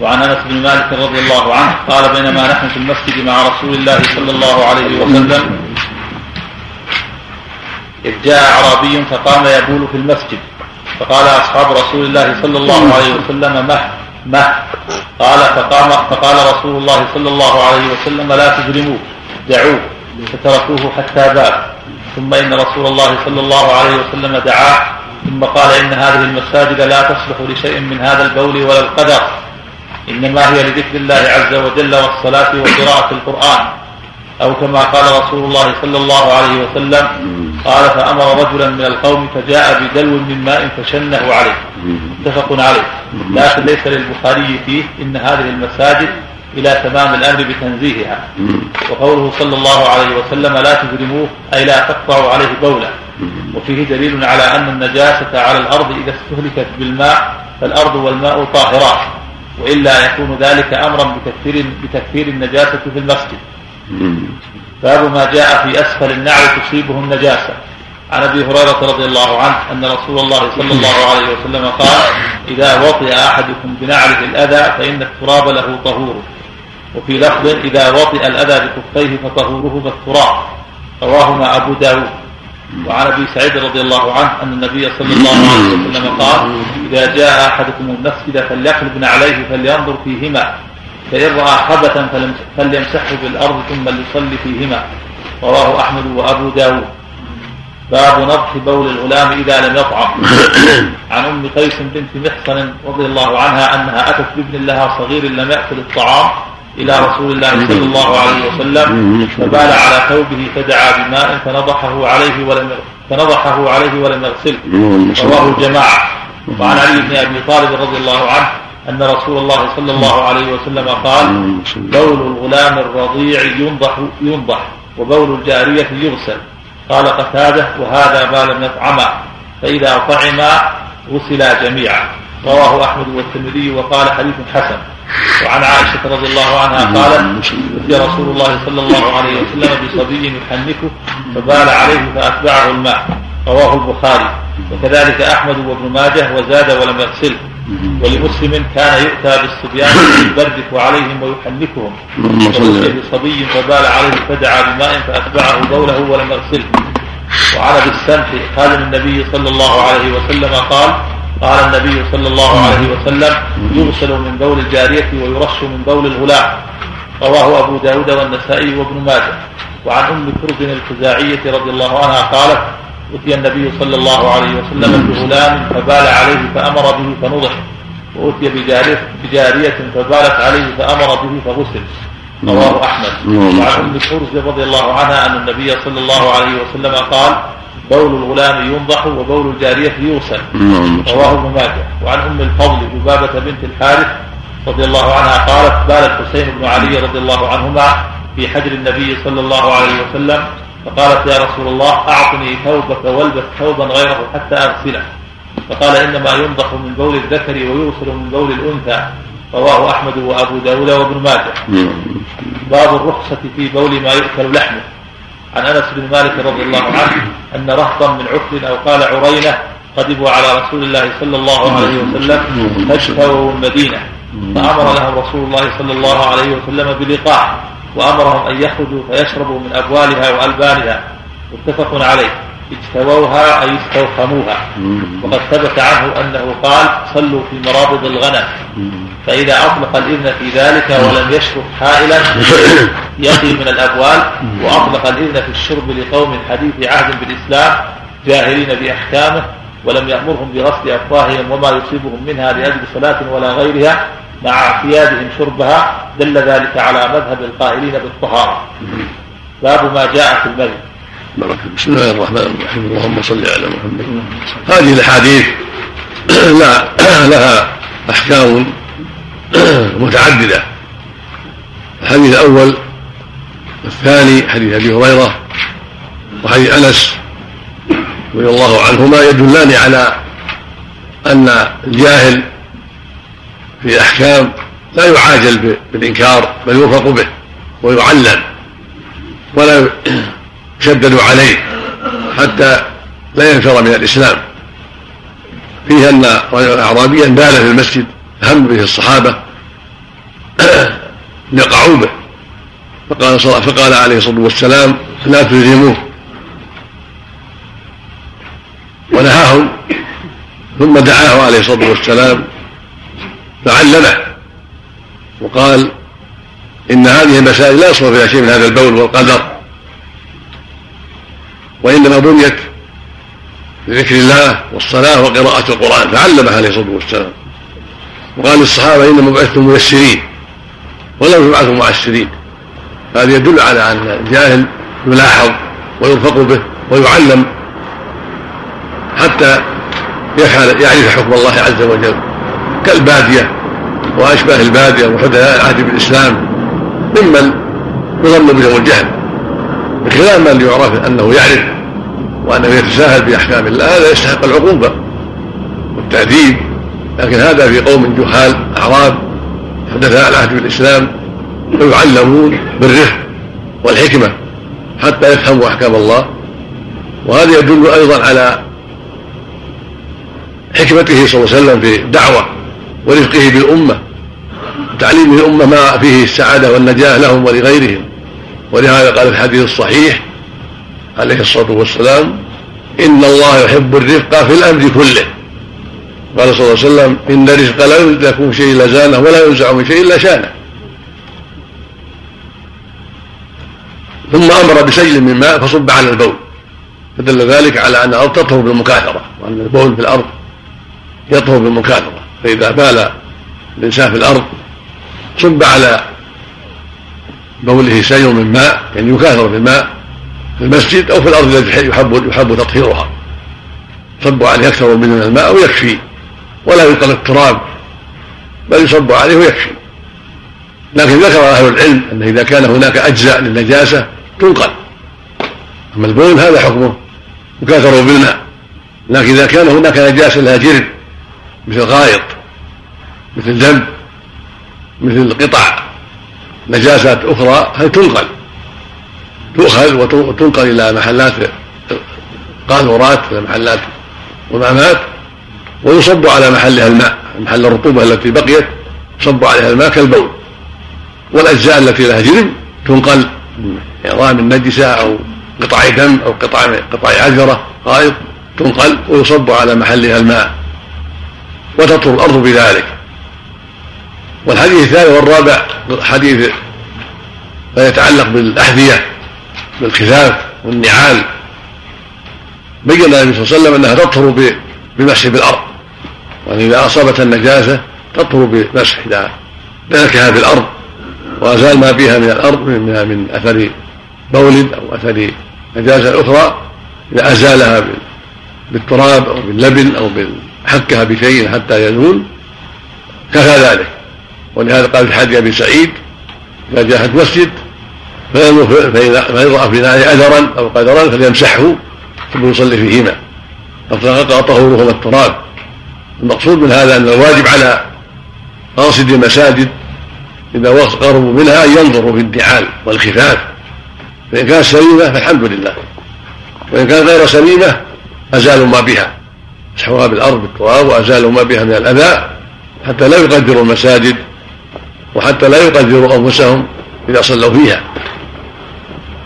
وعن انس بن مالك رضي الله عنه قال بينما نحن في المسجد مع رسول الله صلى الله عليه وسلم إذ جاء أعرابي فقام يبول في المسجد. فقال أصحاب رسول الله صلى الله عليه وسلم مه مه. قال فقام فقال رسول الله صلى الله عليه وسلم لا تجرموه دعوه. فتركوه حتى بات. ثم إن رسول الله صلى الله عليه وسلم دعاه. ثم قال إن هذه المساجد لا تصلح لشيء من هذا البول ولا القدر. إنما هي لذكر الله عز وجل والصلاة وقراءة القرآن. أو كما قال رسول الله صلى الله عليه وسلم قال فأمر رجلا من القوم فجاء بدلو من ماء فشنه عليه. متفق عليه. لكن ليس للبخاري فيه إن هذه المساجد إلى تمام الأمر بتنزيهها. وقوله صلى الله عليه وسلم لا تجرموه أي لا تقطعوا عليه بولا وفيه دليل على أن النجاسة على الأرض إذا استهلكت بالماء فالأرض والماء طاهرات. وإلا يكون ذلك أمرا بتكفير, بتكفير النجاسة في المسجد. باب ما جاء في أسفل النعل تصيبه النجاسة. عن أبي هريرة رضي الله عنه أن رسول الله صلى الله عليه وسلم قال إذا وطئ أحدكم بنعله الأذى فإن التراب له طهور. وفي لفظ إذا وطئ الأذى بكفيه فطهوره بالتراب رواهما أبو داود. وعن أبي سعيد رضي الله عنه أن النبي صلى الله عليه وسلم قال إذا جاء أحدكم المسجد فليقلب عليه فلينظر فيهما فإن رأى خبثا فليمسحه بالأرض ثم ليصلي فيهما. رواه أحمد وأبو داود. باب نضح بول الغلام إذا لم يطعم. عن أم قيس بنت محصن رضي الله عنها أنها أتت بابن لها صغير لم يأكل الطعام إلى رسول الله صلى الله عليه وسلم فبال على ثوبه فدعا بماء فنضحه عليه ولم فنضحه عليه ولم يغسله رواه الجماعه وعن علي بن أبي طالب رضي الله عنه أن رسول الله صلى الله عليه وسلم قال بول الغلام الرضيع ينضح ينضح وبول الجارية يغسل. قال قتادة وهذا ما لم يطعما فإذا طعما غسلا جميعا. رواه أحمد والترمذي وقال حديث حسن. وعن عائشة رضي الله عنها قالت أتي رسول الله صلى الله عليه وسلم بصبي يحنكه فبال عليه فأتبعه الماء. رواه البخاري. وكذلك أحمد وابن ماجه وزاد ولم يغسله ولمسلم كان يؤتى بالصبيان يبردك عليهم ويحنكهم وأتي بصبي فبال عليه فدعا بماء فأتبعه بوله ولم يغسله. وعن أبي السمح خادم النبي صلى الله عليه وسلم قال قال النبي صلى الله عليه وسلم يغسل من بول الجارية ويرش من بول الغلام. رواه أبو داود والنسائي وابن ماجه. وعن أم كرب الخزاعية رضي الله عنها قالت أتي النبي صلى الله عليه وسلم بغلام فبال عليه فأمر به فنضح. وأتي بجارية, بجارية فبالت عليه فأمر به فغسل. رواه أحمد. وعن أم كرز رضي الله عنها أن النبي صلى الله عليه وسلم قال بول الغلام ينضح وبول الجارية يوسل رواه ابن ماجه. وعن أم الفضل لبابة بنت الحارث رضي الله عنها قالت بال الحسين بن علي رضي الله عنهما في حجر النبي صلى الله عليه وسلم فقالت يا رسول الله أعطني ثوبك والبس ثوبا غيره حتى أغسله. فقال إنما ينضح من بول الذكر ويوصل من بول الأنثى. رواه أحمد وأبو داود وابن ماجه. باب الرخصة في بول ما يؤكل لحمه. عن أنس بن مالك رضي الله عنه أن رهطا من عكل أو قال عرينه قدموا على رسول الله صلى الله عليه وسلم فاشتروا المدينة فأمر لهم رسول الله صلى الله عليه وسلم بلقاح وأمرهم أن يخرجوا فيشربوا من أبوالها وألبانها متفق عليه. اجتووها أي استوخموها. وقد ثبت عنه أنه قال صلوا في مرابض الغنم. فإذا أطلق الإذن في ذلك ولم يشرب حائلا [COUGHS] يقي من الأبوال. وأطلق الإذن في الشرب لقوم حديث عهد بالإسلام جاهلين بأحكامه ولم يأمرهم بغسل أفواههم وما يصيبهم منها لأجل صلاة ولا غيرها مع اعتيادهم شربها. دل ذلك على مذهب القائلين بالطهارة. باب ما جاء في المذهب. بسم الله الرحمن الرحيم. اللهم صل على محمد. هذه الأحاديث [CLEARS THROAT] لا [CLEARS THROAT] لها أحكام [CLEARS THROAT] متعددة. الحديث الأول الثاني حديث أبي هريرة وحديث أنس رضي الله عنهما يدلان على أن الجاهل في أحكام لا يعاجل بالإنكار بل يوفق به ويعلم ولا يشدد عليه حتى لا ينفر من الإسلام. فيه أن أعرابيا بال في المسجد هم به الصحابة [CLEARS THROAT] يقعوا به. فقال فقال عليه الصلاة والسلام لا تلزموه. ونهاهم. ثم دعاه عليه الصلاة والسلام فعلمه وقال إن هذه المسائل لا يصلح فيها شيء من هذا البول والقدر. وإنما بنيت بذكر الله والصلاة وقراءة القرآن فعلمه عليه الصلاة والسلام. وقال للصحابة إنما بعثتم ميسرين ولم يبعثوا معسرين هذا يدل على أن الجاهل يلاحظ ويرفق به ويعلم حتى يعرف حكم الله عز وجل. كالبادية وأشباه البادية وحدثاء العهد بالإسلام ممن يظن بهم الجهل. بخلاف من يعرف أنه يعرف وأنه يتساهل بأحكام الله هذا يستحق العقوبة والتأديب. لكن هذا في قوم جهال أعراب حدثاء العهد بالإسلام ويعلمون بالرفق والحكمة حتى يفهموا أحكام الله. وهذا يدل أيضا على حكمته صلى الله عليه وسلم في الدعوة ورفقه بالأمة وتعليم الأمة ما فيه السعادة والنجاة لهم ولغيرهم. ولهذا قال في الحديث الصحيح عليه الصلاة والسلام إن الله يحب الرفق في الأمر كله. قال صلى الله عليه وسلم إن الرزق لا يكون شيء إلا زانه ولا ينزع من شيء إلا شانه. ثم أمر بسيل من ماء فصب على البول. فدل ذلك على أن الأرض تطهر بالمكاثرة وأن البول في الأرض يطهر بالمكاثرة. فإذا بال الإنسان في الأرض صب على بوله سيل من ماء يعني يكاثر في الماء في المسجد أو في الأرض التي يحب يحب تطهيرها. صب عليه أكثر من الماء ويكفي. ولا يلقى التراب بل يصب عليه ويكفي. لكن ذكر أهل العلم أن إذا كان هناك أجزاء للنجاسة تنقل. أما البول هذا حكمه يكاثر بالماء لكن إذا كان هناك نجاسة لها جرد مثل غائط مثل دم مثل قطع نجاسات أخرى هذه تنقل؟ تؤخذ وتنقل إلى محلات قاذورات محلات ومامات ويصب على محلها الماء محل الرطوبة التي بقيت يصب عليها الماء كالبول. والأجزاء التي لها جرم تنقل عظام النجسة أو قطع دم أو قطع قطع عجرة غائط تنقل ويصب على محلها الماء. وتطهر الأرض بذلك. والحديث الثاني والرابع حديث ما يتعلق بالأحذية بالخفاف والنعال. بين النبي صلى الله عليه وسلم أنها تطهر بمسح بالأرض. وأن إذا أصابت النجاسة تطهر بمسح إذا دلكها بالأرض وأزال ما فيها من الأرض من, من أثر بول أو أثر نجاسة أخرى إذا أزالها بالتراب أو باللبن أو حكها بشيء حتى يزول كفى ذلك. ولهذا قال في حديث أبي سعيد إذا جاء مسجد فإن رأى في ناره أثرا أو قدرا فليمسحه ثم يصلي فيهما. طهورهما التراب. المقصود من هذا أن الواجب على قاصد المساجد إذا قربوا منها أن ينظروا في الدعال والخفاف. فإن كانت سليمة فالحمد لله. وإن كانت غير سليمة أزالوا ما بها. مسحوها بالارض بالتراب وازالوا ما بها من الأذى حتى لا يقدروا المساجد وحتى لا يقدروا أنفسهم إذا صلوا فيها.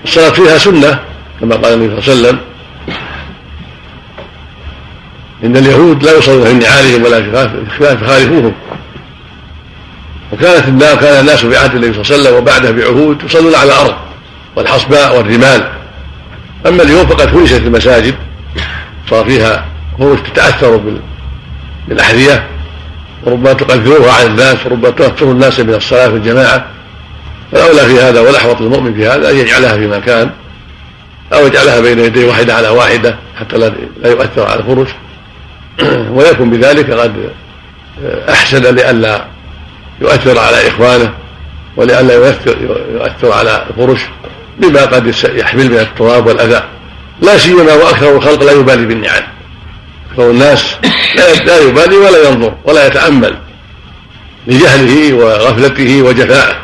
الصلاة فيها سنة كما قال النبي صلى الله عليه وسلم إن اليهود لا يصلون في نعالهم ولا في خفاف فخالفوهم وكانت الناس كان الناس في عهد النبي صلى الله عليه وسلم وبعده بعهود يصلون على الأرض والحصباء والرمال. أما اليوم فقد فرشت المساجد صار فيها هو تتأثر بالأحذية. وربما تقدروها على الناس وربما تؤثر الناس من الصلاة في الجماعة. فالاولى في هذا والأحوط للمؤمن في هذا أن يجعلها في مكان أو يجعلها بين يديه واحدة على واحدة حتى لا يؤثر على الفرش [CLEARS THROAT] ويكون بذلك قد أحسن لئلا يؤثر على إخوانه ولئلا يؤثر يؤثر على الفرش بما قد يحمل من التراب والأذى. لا سيما وأكثر الخلق لا يبالي بالنعال أكثر الناس لا يبالي ولا ينظر ولا يتأمل لجهله وغفلته وجفائه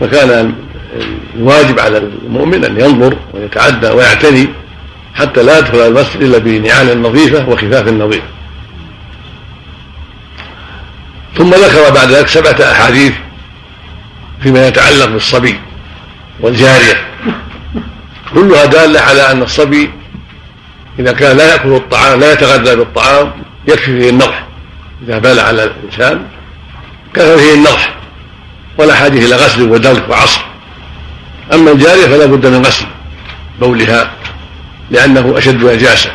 فكان الواجب على المؤمن أن ينظر ويتعدى ويعتني حتى لا يدخل المسجد إلا بنعال نظيفة وخفاف نظيف. ثم ذكر بعد ذلك سبعة أحاديث فيما يتعلق بالصبي والجارية. كلها دالة على أن الصبي إذا كان لا يأكل الطعام لا يتغذى بالطعام يكفي فيه النضح. إذا بال على الإنسان كفى فيه النضح. ولا حاجة إلى غسل ودلك وعصر. أما الجارية فلا بد من غسل بولها لأنه أشد نجاسة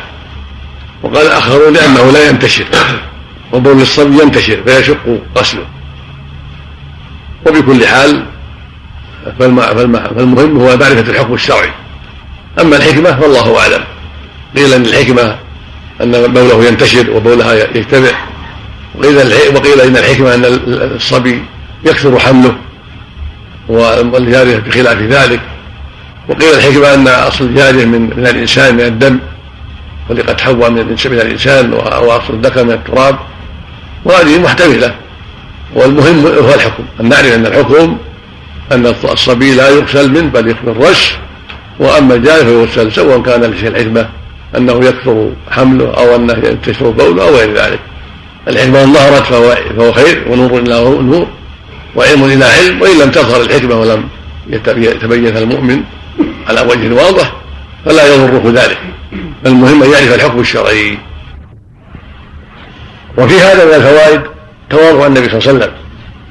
وقال آخرون لأنه لا ينتشر. [CLEARS THROAT] وبول الصبي ينتشر فيشق غسله. وبكل حال فالمهم هو معرفة الحكم الشرعي. أما الحكمة فالله أعلم. قيل أن الحكمة أن بوله ينتشر وبولها يجتمع وقيل وقيل إن الحكمة أن الصبي يكثر حمله والجارية بخلاف ذلك. وقيل الحكمة أن أصل الجارية من, من الإنسان من الدم. خلقت حواء من الإنسان وأصل الذكر من التراب. وهذه محتملة. والمهم هو الحكم. أن نعرف أن الحكم أن الصبي لا يغسل منه بل يكفي الرش. وأما الجاري فيغسل سواء كان لشيء الحكمة. أنه يكثر حمله أو أنه ينتشر بوله أو غير ذلك. الحكمة إن ظهرت فهو, فهو خير ونور إلى نور. وعلم إلى علم وإن لم تظهر الحكمة ولم يتبين المؤمن على وجه واضح فلا يضره ذلك. المهم أن يعرف الحكم الشرعي. وفي هذا من الفوائد تواضع النبي صلى الله عليه وسلم.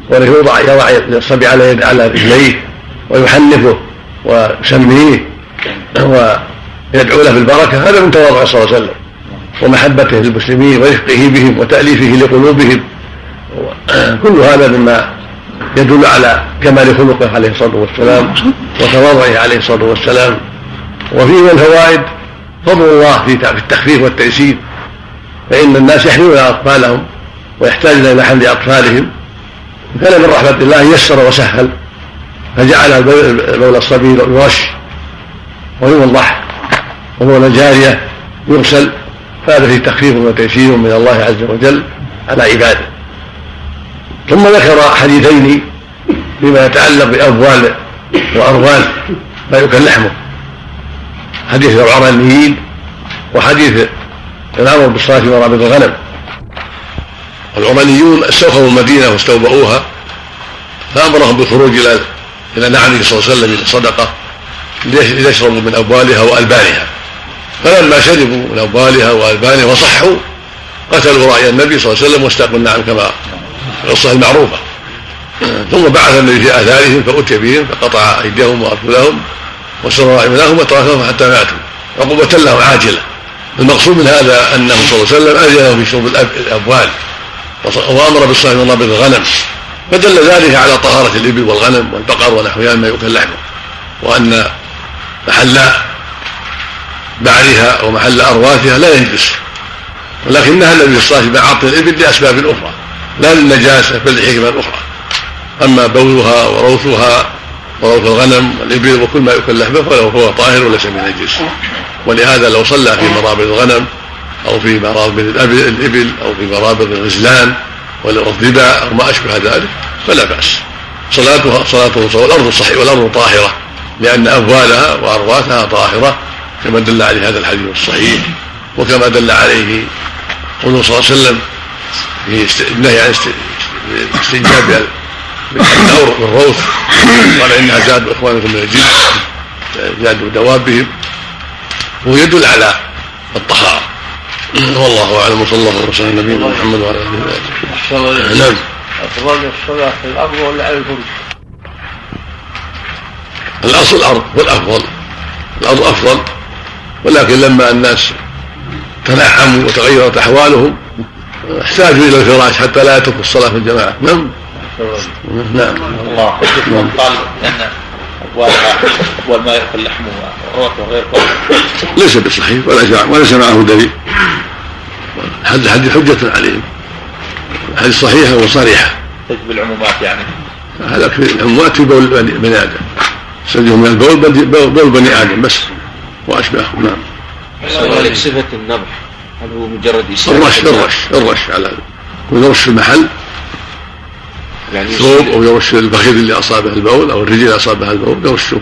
وانه يوضع يضع الصبي على يد على رجليه ويحنفه ويسميه. ويدعو له بالبركة هذا من تواضع صلى الله عليه وسلم. ومحبته للمسلمين ورفقه بهم وتأليفه لقلوبهم. كل هذا مما يدل على كمال خلقه عليه الصلاة والسلام وتواضعه عليه الصلاة والسلام. وفيه من الفوائد فضل الله في التخفيف والتيسير فإن الناس يحملون أطفالهم ويحتاجون إلى حمل أطفالهم وكان من رحمة الله يسر وسهل. فجعل بول الصبي يرش ويوضح وبول الجارية يغسل فهذا فيه تخفيف وتيسير من الله عز وجل على عباده. ثم ذكر حديثين فيما يتعلق بأبوال وأروان ما يكل لحمه. حديث العرانيين وحديث الامر بالصلاة في مرابط الغنم. العرانيون استوخوا المدينة واستوبؤوها فأمرهم بالخروج إلى إلى نعمه صلى الله عليه وسلم إلى الصدقه ليشربوا من ابوالها وألبانها. فلما شربوا من أبوالها وألبانها وصحوا قتلوا رأي النبي صلى الله عليه وسلم واستاقوا النعم كما القصة المعروفة. ثم بعث النبي في آثارهم فأتي بهم فقطع أيديهم وأرجلهم وسر رحمناهم وتركهم حتى ماتوا. عقوبة لهم عاجلة. المقصود من هذا أنه صلى الله عليه وسلم أذن في شرب الأبوال. وأمر بالصلاة من رابط الغنم فدل ذلك على طهارة الإبل والغنم والبقر ونحوها مما يؤكل لحمه وأن محل بعرها ومحل أرواثها لا ينجس ولكنها النبي صلى الله عليه وسلم عطل الإبل لأسباب أخرى لا للنجاسة بل لحكمة أخرى. أما بولها وروثها وروث الغنم والإبل وكل ما يؤكل لحمه فله هو طاهر وليس بنجس. ولهذا لو صلى في مرابض الغنم أو في مرابض الإبل أو في مرابض الغزلان والضباع أو ما أشبه ذلك فلا بأس. صلاتها صلاته والأرض صحيح والأرض طاهرة لأن أبوالها وأرواثها طاهرة كما دل عليه هذا الحديث الصحيح وكما دل عليه قوله صلى الله عليه وسلم في النهي عن استنجاب بالثور والروث. قال انها زاد إخوانكم من الجن زادوا دوابهم. ويدل على الطهارة. والله أعلم وصلى الله وسلم على نبينا محمد وعلى آله وصحبه نعم. أفضل الصلاة في الأرض ولا على الفرش؟ الأصل الأرض والأفضل. الأرض أفضل. ولكن لما الناس تنعموا وتغيرت أحوالهم احتاجوا إلى الفراش حتى لا يتركوا الصلاة في الجماعة. نعم؟ نعم. الله نعم. قال إن ابوال ما يأكل لحمه وروث وغير ليس بصحيح ولا وليس معه دليل. هذا الحديث حجة عليهم. الحديث صحيحة وصريحة. تجب العمومات يعني. هذا في العمومات في بول بني آدم. سجهم من البول بول بني آدم بس. وأشباهه نعم. صفة النضح هل هو مجرد الرش الرش الرش على يرش في المحل. يعني ثوب أو يرش البخيل اللي أصابه البول أو الرجل اللي اصابها البول يرشه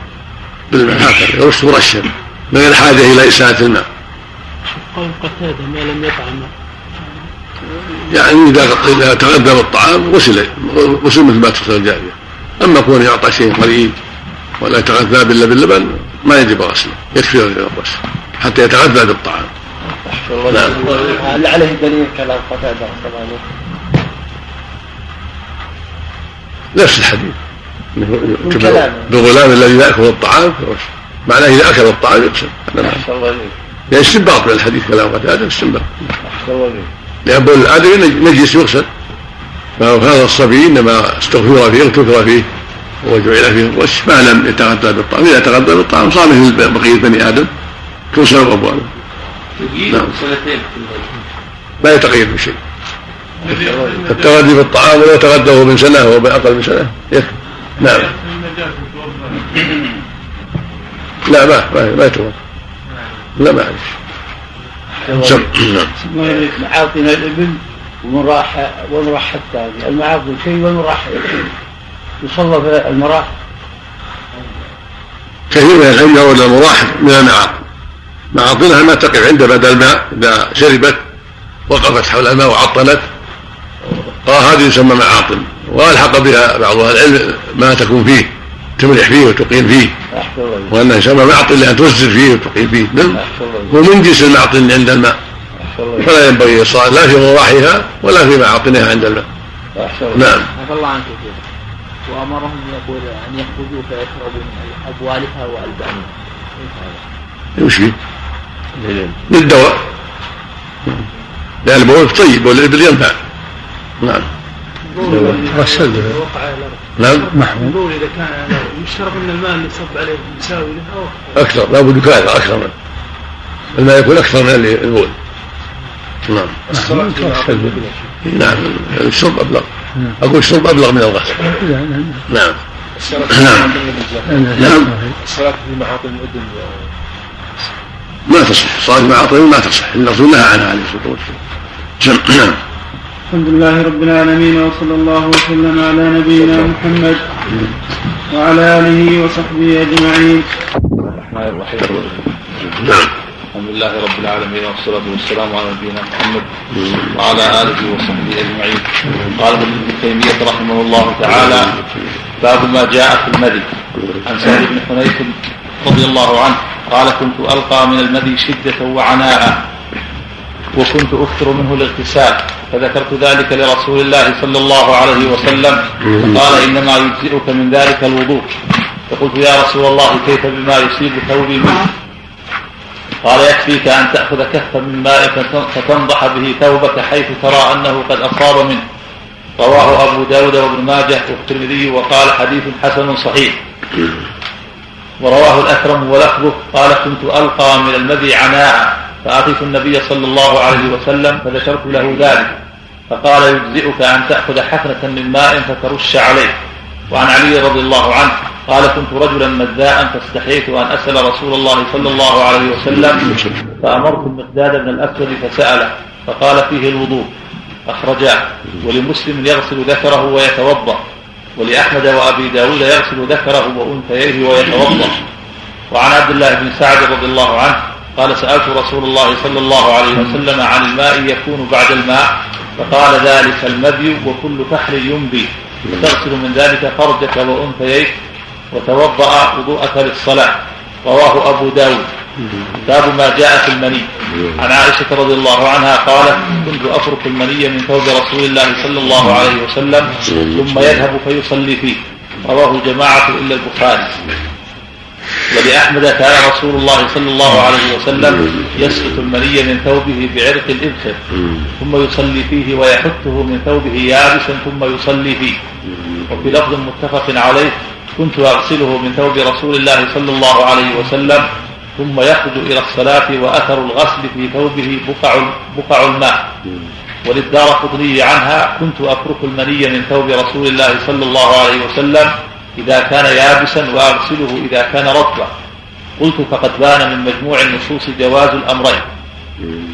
بالماء هكذا يرشه رشا. من غير حاجة إلى إساءة الماء. قول قتادة ما لم يطعم. يعني إذا إذا تغذى بالطعام غسل غسل مثل ما تغسل الجاريه أما كون يعطى شيء قليل ولا يتغذى الا باللبن ما يجب غسله يكفي الغسل حتى يتغذى بالطعام. نعم. هل عليه دليل كلام عنه؟ نفس الحديث. بالغلام الذي يأكل الطعام معناه إذا أكل الطعام الله إليك. يعني استنباط من الحديث كلام قتادة استنباط. لأن بول الادمي نجس يغسل. فهذا الصبي إنما استغفر فيه اغتفر فيه. وجعل فيه الغش ما لم يتغذى بالطعام إذا تغذى بالطعام صار مثل بقية بني آدم. تغسل ابواله نعم. سنتين لا يتقيد بشيء التغذي بالطعام ولو تغذى وهو من سنة وهو بأقل من سنة. يكفي. نعم. لا ما ما ما يتوضا لا ما عليك سم نعم. معاطن الإبل ومن راح ومن راح الثاني المعاطن شيء ومن راح يصلى في المراح كثير من العلم يرون المراح من المعاطن معاطنها ما تقف عند بدل الماء إذا شربت وقفت حول الماء وعطنت قال هذه يسمى معاطن وألحق بها بعض أهل العلم ما تكون فيه تملح فيه وتقيم فيه. وأنه يسمى معطن لأن توزر فيه وتقيم فيه. نعم. هو من جنس المعطن اللي عند الماء. فلا ينبغي الصلاة لا في مراحها ولا في معاطنها عند الماء. نعم. الله عنك وأمرهم يقول أن يخرجوا فيشربوا من ابوالها والبانها كيف هذا؟ وش فيه؟ للدواء. لأن البول طيب والابل ينفع نعم. غسل. وقع على نعم البول إذا كان يشرب من الماء اللي صب عليه مساوي له أو أكثر. لابد يكاثر أكثر من الماء يكون أكثر من البول. نعم. نعم. الشرب أبلغ. أقول الشرب أبلغ من الغسل نعم نعم. نعم. الصلاة في معاطن الأذن ما تصح. صلاة معاطن ما تصح. الرسول نهى عنها عليه الصلاة والسلام. نعم. الحمد لله رب العالمين وصلى الله وسلم على نبينا محمد وعلى آله وصحبه أجمعين. الرحمن الرحيم. نعم. الحمد لله رب العالمين والصلاة والسلام على نبينا محمد وعلى آله وصحبه أجمعين. قال ابن تيمية رحمه الله تعالى باب ما جاء في المذي عن سعد بن حنيف رضي الله عنه قال كنت ألقى من المذي شدة وعناء وكنت أكثر منه الاغتسال فذكرت ذلك لرسول الله صلى الله عليه وسلم فقال إنما يجزئك من ذلك الوضوء فقلت يا رسول الله كيف بما يصيب ثوبي منه قال يكفيك أن تأخذ كفا من ماء فتن- فتنضح به ثوبك حيث ترى أنه قد أصاب منه. رواه أبو داود وابن ماجه والترمذي وقال حديث حسن صحيح. ورواه الأكرم ولفظه قال كنت ألقى من المذي عناء فأتيت النبي صلى الله عليه وسلم فذكرت له ذلك. فقال يجزئك أن تأخذ حفنة من ماء فترش عليه. وعن علي رضي الله عنه قال كنت رجلا مذاء فاستحييت أن أسأل رسول الله صلى الله عليه وسلم فأمرت المقداد بن الأسود فسأله فقال فيه الوضوء أخرجاه ولمسلم يغسل ذكره ويتوضأ ولأحمد وأبي داود يغسل ذكره وأنثييه ويتوضأ. وعن عبد الله بن سعد رضي الله عنه قال سألت رسول الله صلى الله عليه وسلم عن الماء يكون بعد الماء فقال ذلك المذي وكل فحل ينبي. تغسل من ذلك فرجك وأنثييك وتوضأ وضوءك للصلاة رواه أبو داود. باب ما جاء في المني. عن عائشة رضي الله عنها قالت كنت أفرك المني من ثوب رسول الله صلى الله عليه وسلم ثم يذهب فيصلي فيه. رواه الجماعة إلا البخاري. ولأحمد كان رسول الله صلى الله عليه وسلم يسقط المني من ثوبه بعرق الإبخر ثم يصلي فيه ويحثه من ثوبه يابسا ثم يصلي فيه. وفي لفظ متفق عليه كنت أغسله من ثوب رسول الله صلى الله عليه وسلم ثم يخرج إلى الصلاة وأثر الغسل في ثوبه بقع, بقع الماء. وللدار قطني عنها كنت أفرك المني من ثوب رسول الله صلى الله عليه وسلم إذا كان يابسا وأغسله إذا كان رطبا. قلت فقد بان من مجموع النصوص جواز الأمرين.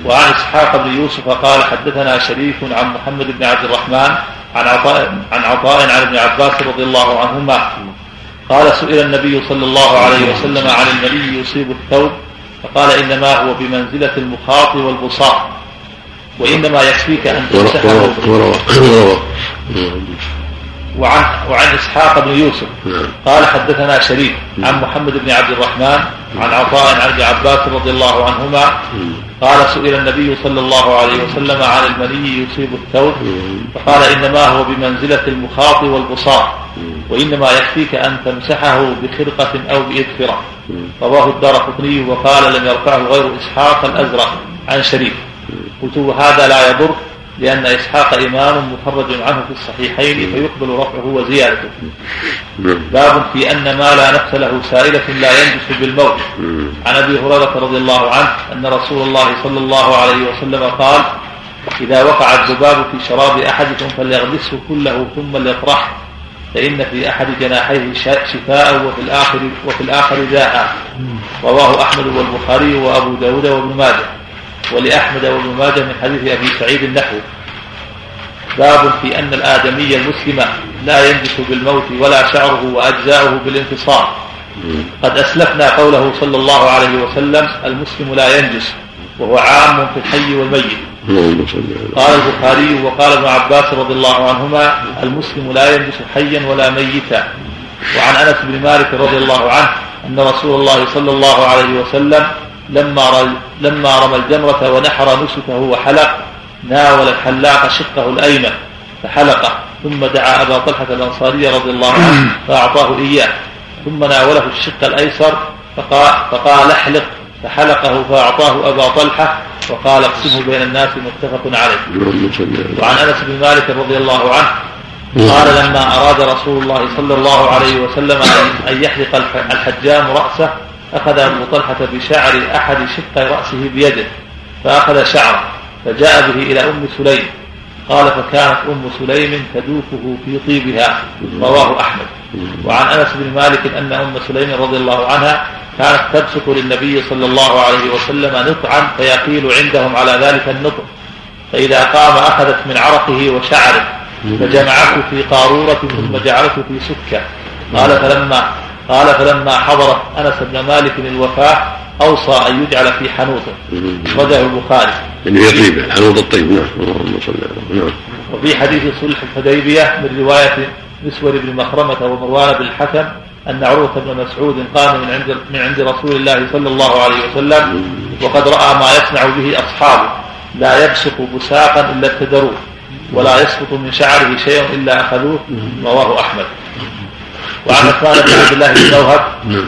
وعن إسحاق بن يوسف قال حدثنا شريك عن محمد بن عبد الرحمن عن عطاء عن عطاء عن ابن عباس رضي الله عنهما. قال سئل النبي صلى الله عليه وسلم عن المني يصيب الثوب فقال إنما هو بمنزلة المخاط والبصاق وإنما يكفيك أن تمسحه وعن وعن إسحاق بن يوسف. نعم. قال حدثنا شريك عن محمد بن عبد الرحمن عن عطاء عن ابن عباس رضي الله عنهما. قال سئل النبي صلى الله عليه وسلم عن المني يصيب الثوب. فقال إنما هو بمنزلة المخاط والبصاق وإنما يكفيك أن تمسحه بخرقة أو باذفره رواه الدار قطني وقال لم يرفعه غير إسحاق الأزرق. عن شريك. قلت هذا لا يضر. لأن إسحاق إمام مخرج عنه في الصحيحين فيقبل رفعه وزيادته. نعم. باب في أن ما لا نفس له سائلة لا ينجس بالموت. عن أبي هريرة رضي الله عنه أن رسول الله صلى الله عليه وسلم قال إذا وقع الذباب في شراب أحدكم فليغمسه كله ثم ليطرحه فإن في أحد جناحيه شفاء وفي الآخر وفي الآخر داء رواه أحمد والبخاري وأبو داود وابن ماجه. ولأحمد وابن ماجه من حديث أبي سعيد النحو. باب في أن الآدمي المسلم لا ينجس بالموت ولا شعره وأجزاؤه بالانفصام قد أسلفنا قوله صلى الله عليه وسلم المسلم لا ينجس وهو عام في الحي والميت. قال البخاري وقال ابن عباس رضي الله عنهما المسلم لا ينجس حيا ولا ميتا. وعن أنس بن مالك رضي الله عنه أن رسول الله صلى الله عليه وسلم لما لما رمى الجمرة ونحر نسكه وحلق ناول الحلاق شقه الأيمن فحلقه ثم دعا أبا طلحة الأنصاري رضي الله عنه [CLEARS THROAT] فأعطاه إياه. ثم ناوله الشق الأيسر فقال, فقال احلق. فحلقه فأعطاه أبا طلحة وقال اقسمه بين الناس متفق عليه. وعن أنس بن مالك رضي الله عنه قال لما أراد رسول الله صلى الله عليه وسلم أن- أن يحلق الح- الحجام رأسه أخذ ابو طلحه بشعر أحد شقي رأسه بيده فأخذ شعره فجاء به إلى أم سليم. قال فكانت أم سليم تدوفه في طيبها. رواه أحمد. وعن أنس بن مالك أن أم سليم رضي الله عنها كانت تبسط للنبي صلى الله عليه وسلم نطعا فيقيل عندهم على ذلك النطع فإذا قام أخذت من عرقه وشعره فجمعته في قارورة ثم جعلته في سكة. قال فلما قال فلما حضرت أنس بن مالك الوفاة أوصى أن يجعل في حنوطه. أخرجه البخاري. يعني هي طيبة الحنوط الطيب. نعم. اللهم صل على نعم. وفي حديث صلح الحديبية من رواية مسور بن مخرمة ومروان بن الحكم أن عروة بن مسعود قام من عند من عند رسول الله صلى الله عليه وسلم وقد رأى ما يصنع به أصحابه لا يبسط بساقا إلا ابتدروه ولا يسقط من شعره شيء إلا أخذوه. رواه أحمد. وعن عثمان بن عبد الله بن موهب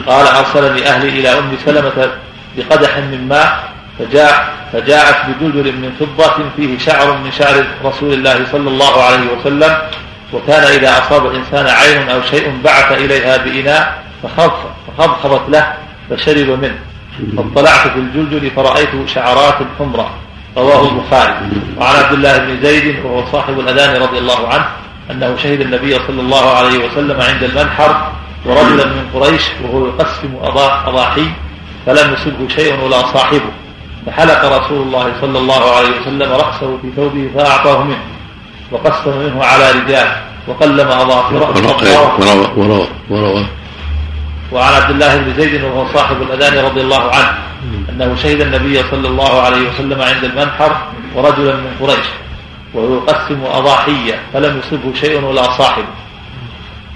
قال أرسلني أهلي إلى أم سلمة بقدح من ماء فجاء فجاءت بدلدل من فضة فيه شعر من شعر رسول الله صلى الله عليه وسلم وكان إذا أصاب الإنسان عين أو شيء بعث إليها بإناء فخض- فخضخضت له فشرب منه. فاطلعت في الجلجل فرأيت شعرات حمرة رواه البخاري. وعن عبد الله بن زيد وهو صاحب الأذان رضي الله عنه أنه شهد النبي صلى الله عليه وسلم عند المنحر ورجلا من قريش وهو يقسم أضا- أضاحي فلم يصبه شيء ولا صاحبه. فحلق رسول الله صلى الله عليه وسلم رأسه في ثوبه فأعطاه منه وقسم منه على رجال وقلم أظافره وروى وروى وروى وعن عبد الله بن زيد وهو صاحب الأذان رضي الله عنه أنه شهد النبي صلى الله عليه وسلم عند المنحر ورجلا من قريش. وهو يقسم أضاحية فلم يصبه شيء ولا صاحبه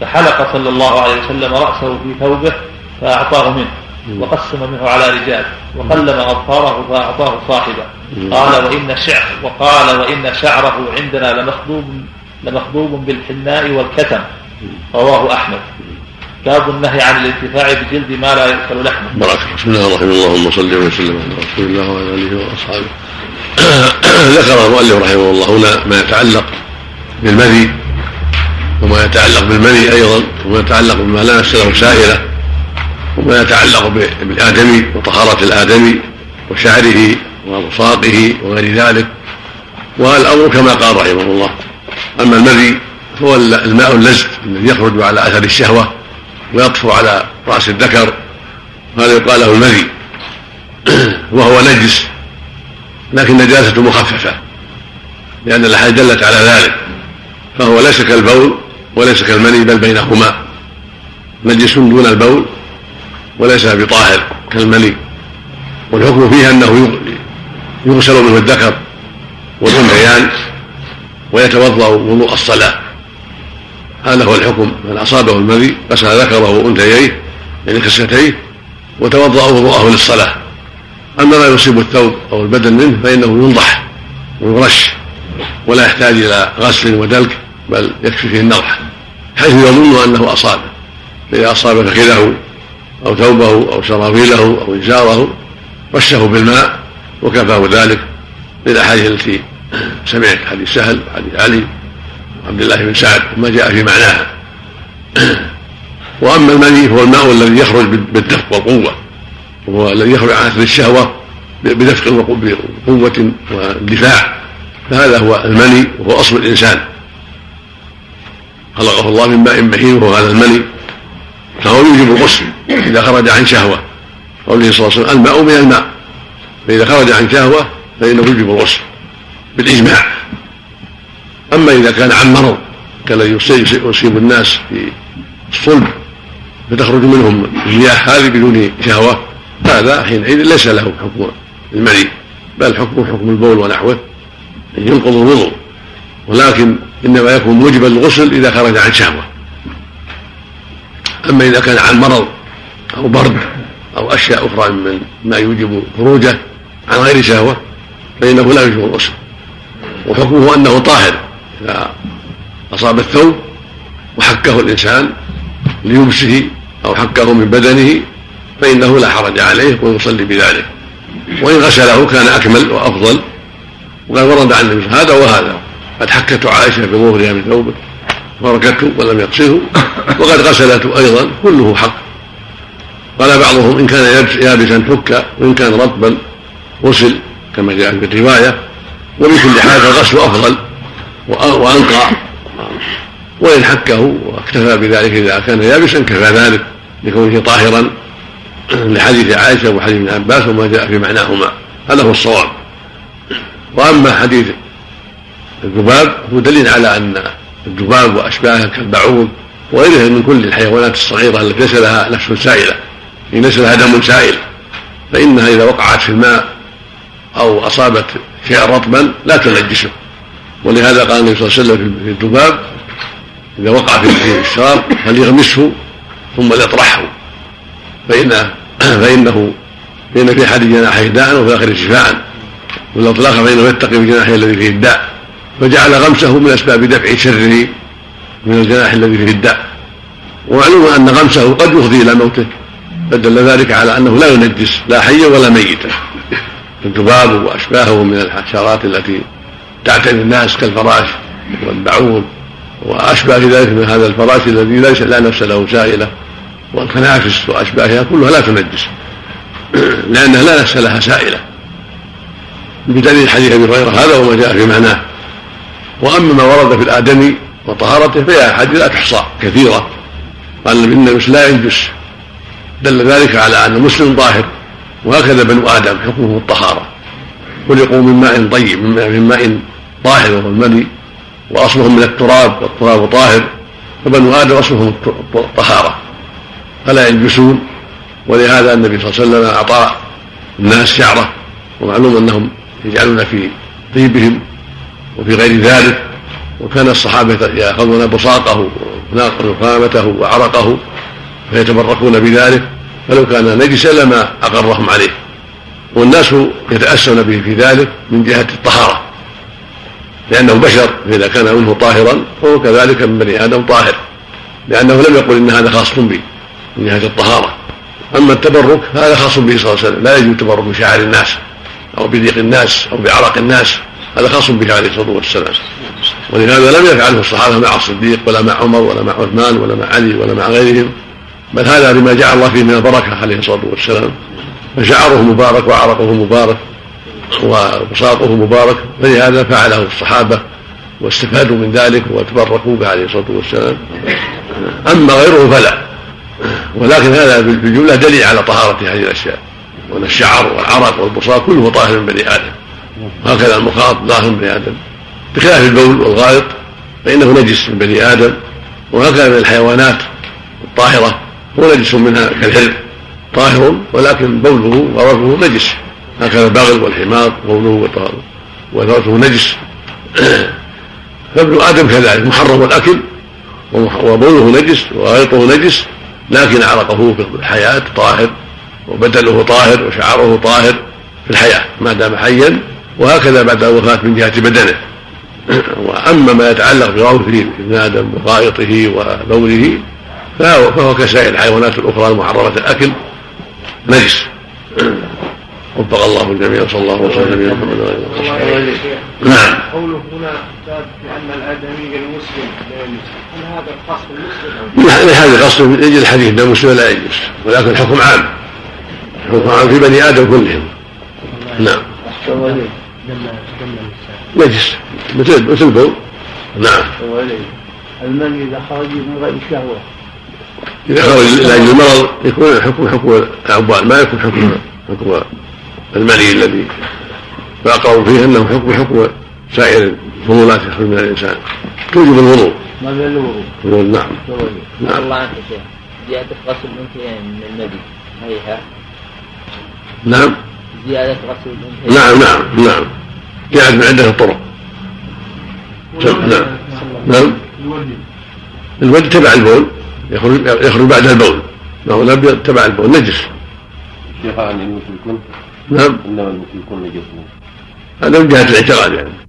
فحلق صلى الله عليه وسلم رأسه في ثوبه فأعطاه منه وقسم منه على رجال وقلم أظفاره فأعطاه صاحبه. قال وإن شعر وقال وإن شعره عندنا لمخضوب لمخضوب بالحناء والكتم. رواه أحمد. باب النهي عن الانتفاع بجلد ما لا يؤكل لحمه. بارك. بسم الله الرحمن الرحيم. اللهم صل وسلم على رسول الله وعلى آله وأصحابه. [COUGHS] ذكر المؤلف رحمه الله هنا ما يتعلق بالمني وما يتعلق بالمني أيضا وما يتعلق بما لا نفس له سائله وما يتعلق بالآدمي وطهارة الآدمي وشعره وبصاقه وغير ذلك. والأمر كما قال رحمه الله أما المذي هو الماء اللزج الذي يخرج على أثر الشهوة ويطفو على رأس الذكر هذا يقال له المذي. [COUGHS] وهو نجس لكن نجاسته مخففة لأن الأحاديث دلت على ذلك فهو ليس كالبول وليس كالمني بل بينهما. نجس دون البول وليس بطاهر كالمني. والحكم فيه أنه يغسل منه الذكر والأنثيان ويتوضأ وضوء الصلاة. هذا هو الحكم من أصابه المذي غسل ذكره وأنثييه يعني خستيه وتوضأ وضوءه للصلاة. اما ما يصيب الثوب أو البدن منه فإنه ينضح ويرش ولا يحتاج إلى غسل ودلك بل يكفي فيه النضح حيث يظن أنه اصابه فاذا أصاب فخذه أو ثوبه أو سرابيله أو ازاره رشه بالماء وكفاه ذلك للأحاديث التي سمعت حديث سهل وحديث علي وعبد الله بن سعد وما جاء في معناها. [COUGHS] وأما المني فهو الماء الذي يخرج بالدفق والقوة. وهو الذي يخرج عن اثر الشهوة بدفق وقوة واندفاع فهذا هو المني وهو أصل الإنسان. خلقه الله من ماء مهين وهو هذا المني. فهو يوجب الغسل إذا خرج عن شهوة. قوله صلى الله عليه وسلم الماء من الماء. فإذا خرج عن شهوة فإنه يوجب الغسل بالإجماع. أما إذا كان عن مرض كالذي يصيب الناس في الصلب فتخرج منهم المياه هذه بدون شهوة. هذا حينئذ ليس له حكم المني بل حكمه حكم البول ونحوه ينقض الوضوء. ولكن إنما يكون موجبا للغسل إذا خرج عن شهوة. أما إذا كان عن مرض أو برد أو أشياء أخرى من ما يوجب خروجه عن غير شهوة فإنه لا يوجب الغسل. وحكمه أنه طاهر إذا أصاب الثوب وحكه الإنسان ليبسه أو حكه من بدنه فإنه لا حرج عليه ويصلي بذلك. وإن غسله كان أكمل وأفضل. وقد ورد عن النبي هذا وهذا. قد حكته عائشة بظهرها من ثوبه فركته ولم يقصره وقد غسلته أيضا كله حق. قال بعضهم إن كان يابسا حك وإن كان رطبا غسل كما جاء في الرواية. ومن كل حال فالغسل أفضل وأنقى. وإن حكه واكتفى بذلك إذا كان يابسا كفى ذلك لكونه طاهرا. لحديث عائشة وحديث ابن عباس وما جاء في معناهما. هذا هو الصواب. وأما حديث الذباب هو دليل على أن الذباب وأشباهه كالبعوض وغيرها من كل الحيوانات الصغيرة التي ليس لها نفس سائلة. ليس لها دم سائل فإنها إذا وقعت في الماء أو أصابت شيئا رطبا لا تنجسه. ولهذا قال النبي صلى الله عليه وسلم في الذباب إذا وقع في الشراب فليغمسه ثم ليطرحه. فإنه فإنه فإن في أحد جناحيه داء وفي الآخر شفاء. والإطلاق فإنه يتقي بجناحه الذي فيه الداء. فجعل غمسه من أسباب دفع شره من الجناح الذي فيه الداء. ومعلوم أن غمسه قد يفضي إلى موته. فدل ذلك على أنه لا ينجس لا حيا ولا ميتا الذباب وأشباهه من الحشرات التي تعتني الناس كالفراش والبعوض وأشباه ذلك من هذا الفراش الذي ليس لا نفس له سائلة. والكنافس واشباهها كلها لا تنجس. [CLEARS THROAT] لأنها لا نفس لها سائلة. بدليل حديث أبي هريرة هذا وما جاء في معناه. وأما ما ورد في الآدمي وطهارته فهي أحاديث لا تحصى كثيرة. قال إن المسلم لا ينجس. دل ذلك على أن المسلم ظاهر وهكذا بنو آدم حكمه الطهارة. خلقوا من ماء طيب من ماء طاهر وهو المني وأصلهم من التراب والتراب طاهر. فبنو آدم أصلهم الطهارة. فلا يلبسون ولهذا النبي صلى الله عليه وسلم أعطى الناس شعرة ومعلوم أنهم يجعلون في طيبهم وفي غير ذلك وكان الصحابة يأخذون بصاقه ونخامته وعرقه فيتبركون بذلك فلو كان نجسا لما أقرهم عليه. والناس يتأسون به في ذلك من جهة الطهارة لأنه بشر فاذا كان منه طاهرا فهو كذلك من بني آدم طاهر لأنه لم يقل إن هذا خاص بي من جهه الطهارة. أما التبرك فهذا خاص به صلى الله عليه وسلم. لا يجوز التبرك بشعر الناس أو بضيق الناس أو بعرق الناس. هذا خاص به عليه الصلاة والسلام. ولهذا لم يفعله الصحابة مع الصديق ولا مع عمر ولا مع عثمان ولا مع علي ولا مع غيرهم. بل هذا لما جعل الله فيه من البركة عليه الصلاة والسلام. فشعره مبارك وعرقه مبارك وبساطه مبارك. فلهذا فعله الصحابة واستفادوا من ذلك وتبركوا به عليه الصلاة والسلام. أما غيره فلا. ولكن هذا بالجملة دليل على طهارة هذه الأشياء وأن الشعر والعرق والبصار كله طاهر من بني آدم. وهكذا المخاط طاهر من بني آدم. بخلاف البول والغائط فإنه نجس من بني آدم. وهكذا من الحيوانات الطاهرة هو نجس منها كالحر طاهر ولكن بوله وروثه نجس. هكذا البغل والحمار بوله وروثه نجس. [COUGHS] فابن آدم كذلك محرم الأكل وبوله نجس وغيطه نجس. لكن عرقه في الحياة طاهر وبدنه طاهر وشعره طاهر في الحياة ما دام حيا وهكذا بعد الوفاة من جهة بدنه. [CLEARS THROAT] وأما ما يتعلق بغوثه ابن آدم وغائطه وبوله فهو, كسائر الحيوانات الأخرى المحرمة الأكل نجس. [CLEARS THROAT] وفق الله الجميع صلى الله وسلم على محمد وعلى نعم. قوله هنا باب بأن الآدمي المسلم لا يجوز. هل هذا القصد المسلم أو هذا قصد من أجل الحديث أن المسلم لا يجوز ولكن الحكم عام. الحكم عام في بني آدم كلهم. نعم. نجس. مثل مثل البول. نعم. المني إذا خرج من غير شهوة. إذا خرج لأجل المرض يكون الحكم حكم العبال ما يكون حكم حكم المني الذي فأقروا فيه أنه حكم حكم سائر الفضولات يخرج من الإنسان. توجب الوضوء. ما بين الوضوء. نعم. نعم. الله عنك يا شيخ. زيادة غسل الأنثيين من المدي صحيحة نعم. زيادة غسل الأنثيين نعم نعم نعم. جاءت من عدة طرق نعم. نعم. الودي تبع البول. يخرج يخرج بعد البول. ما هو الأبيض تبع البول. نجس. شيخ عن المشركون نعم. إنما المشركون نجسون هذا من جهه الاعتقاد يعني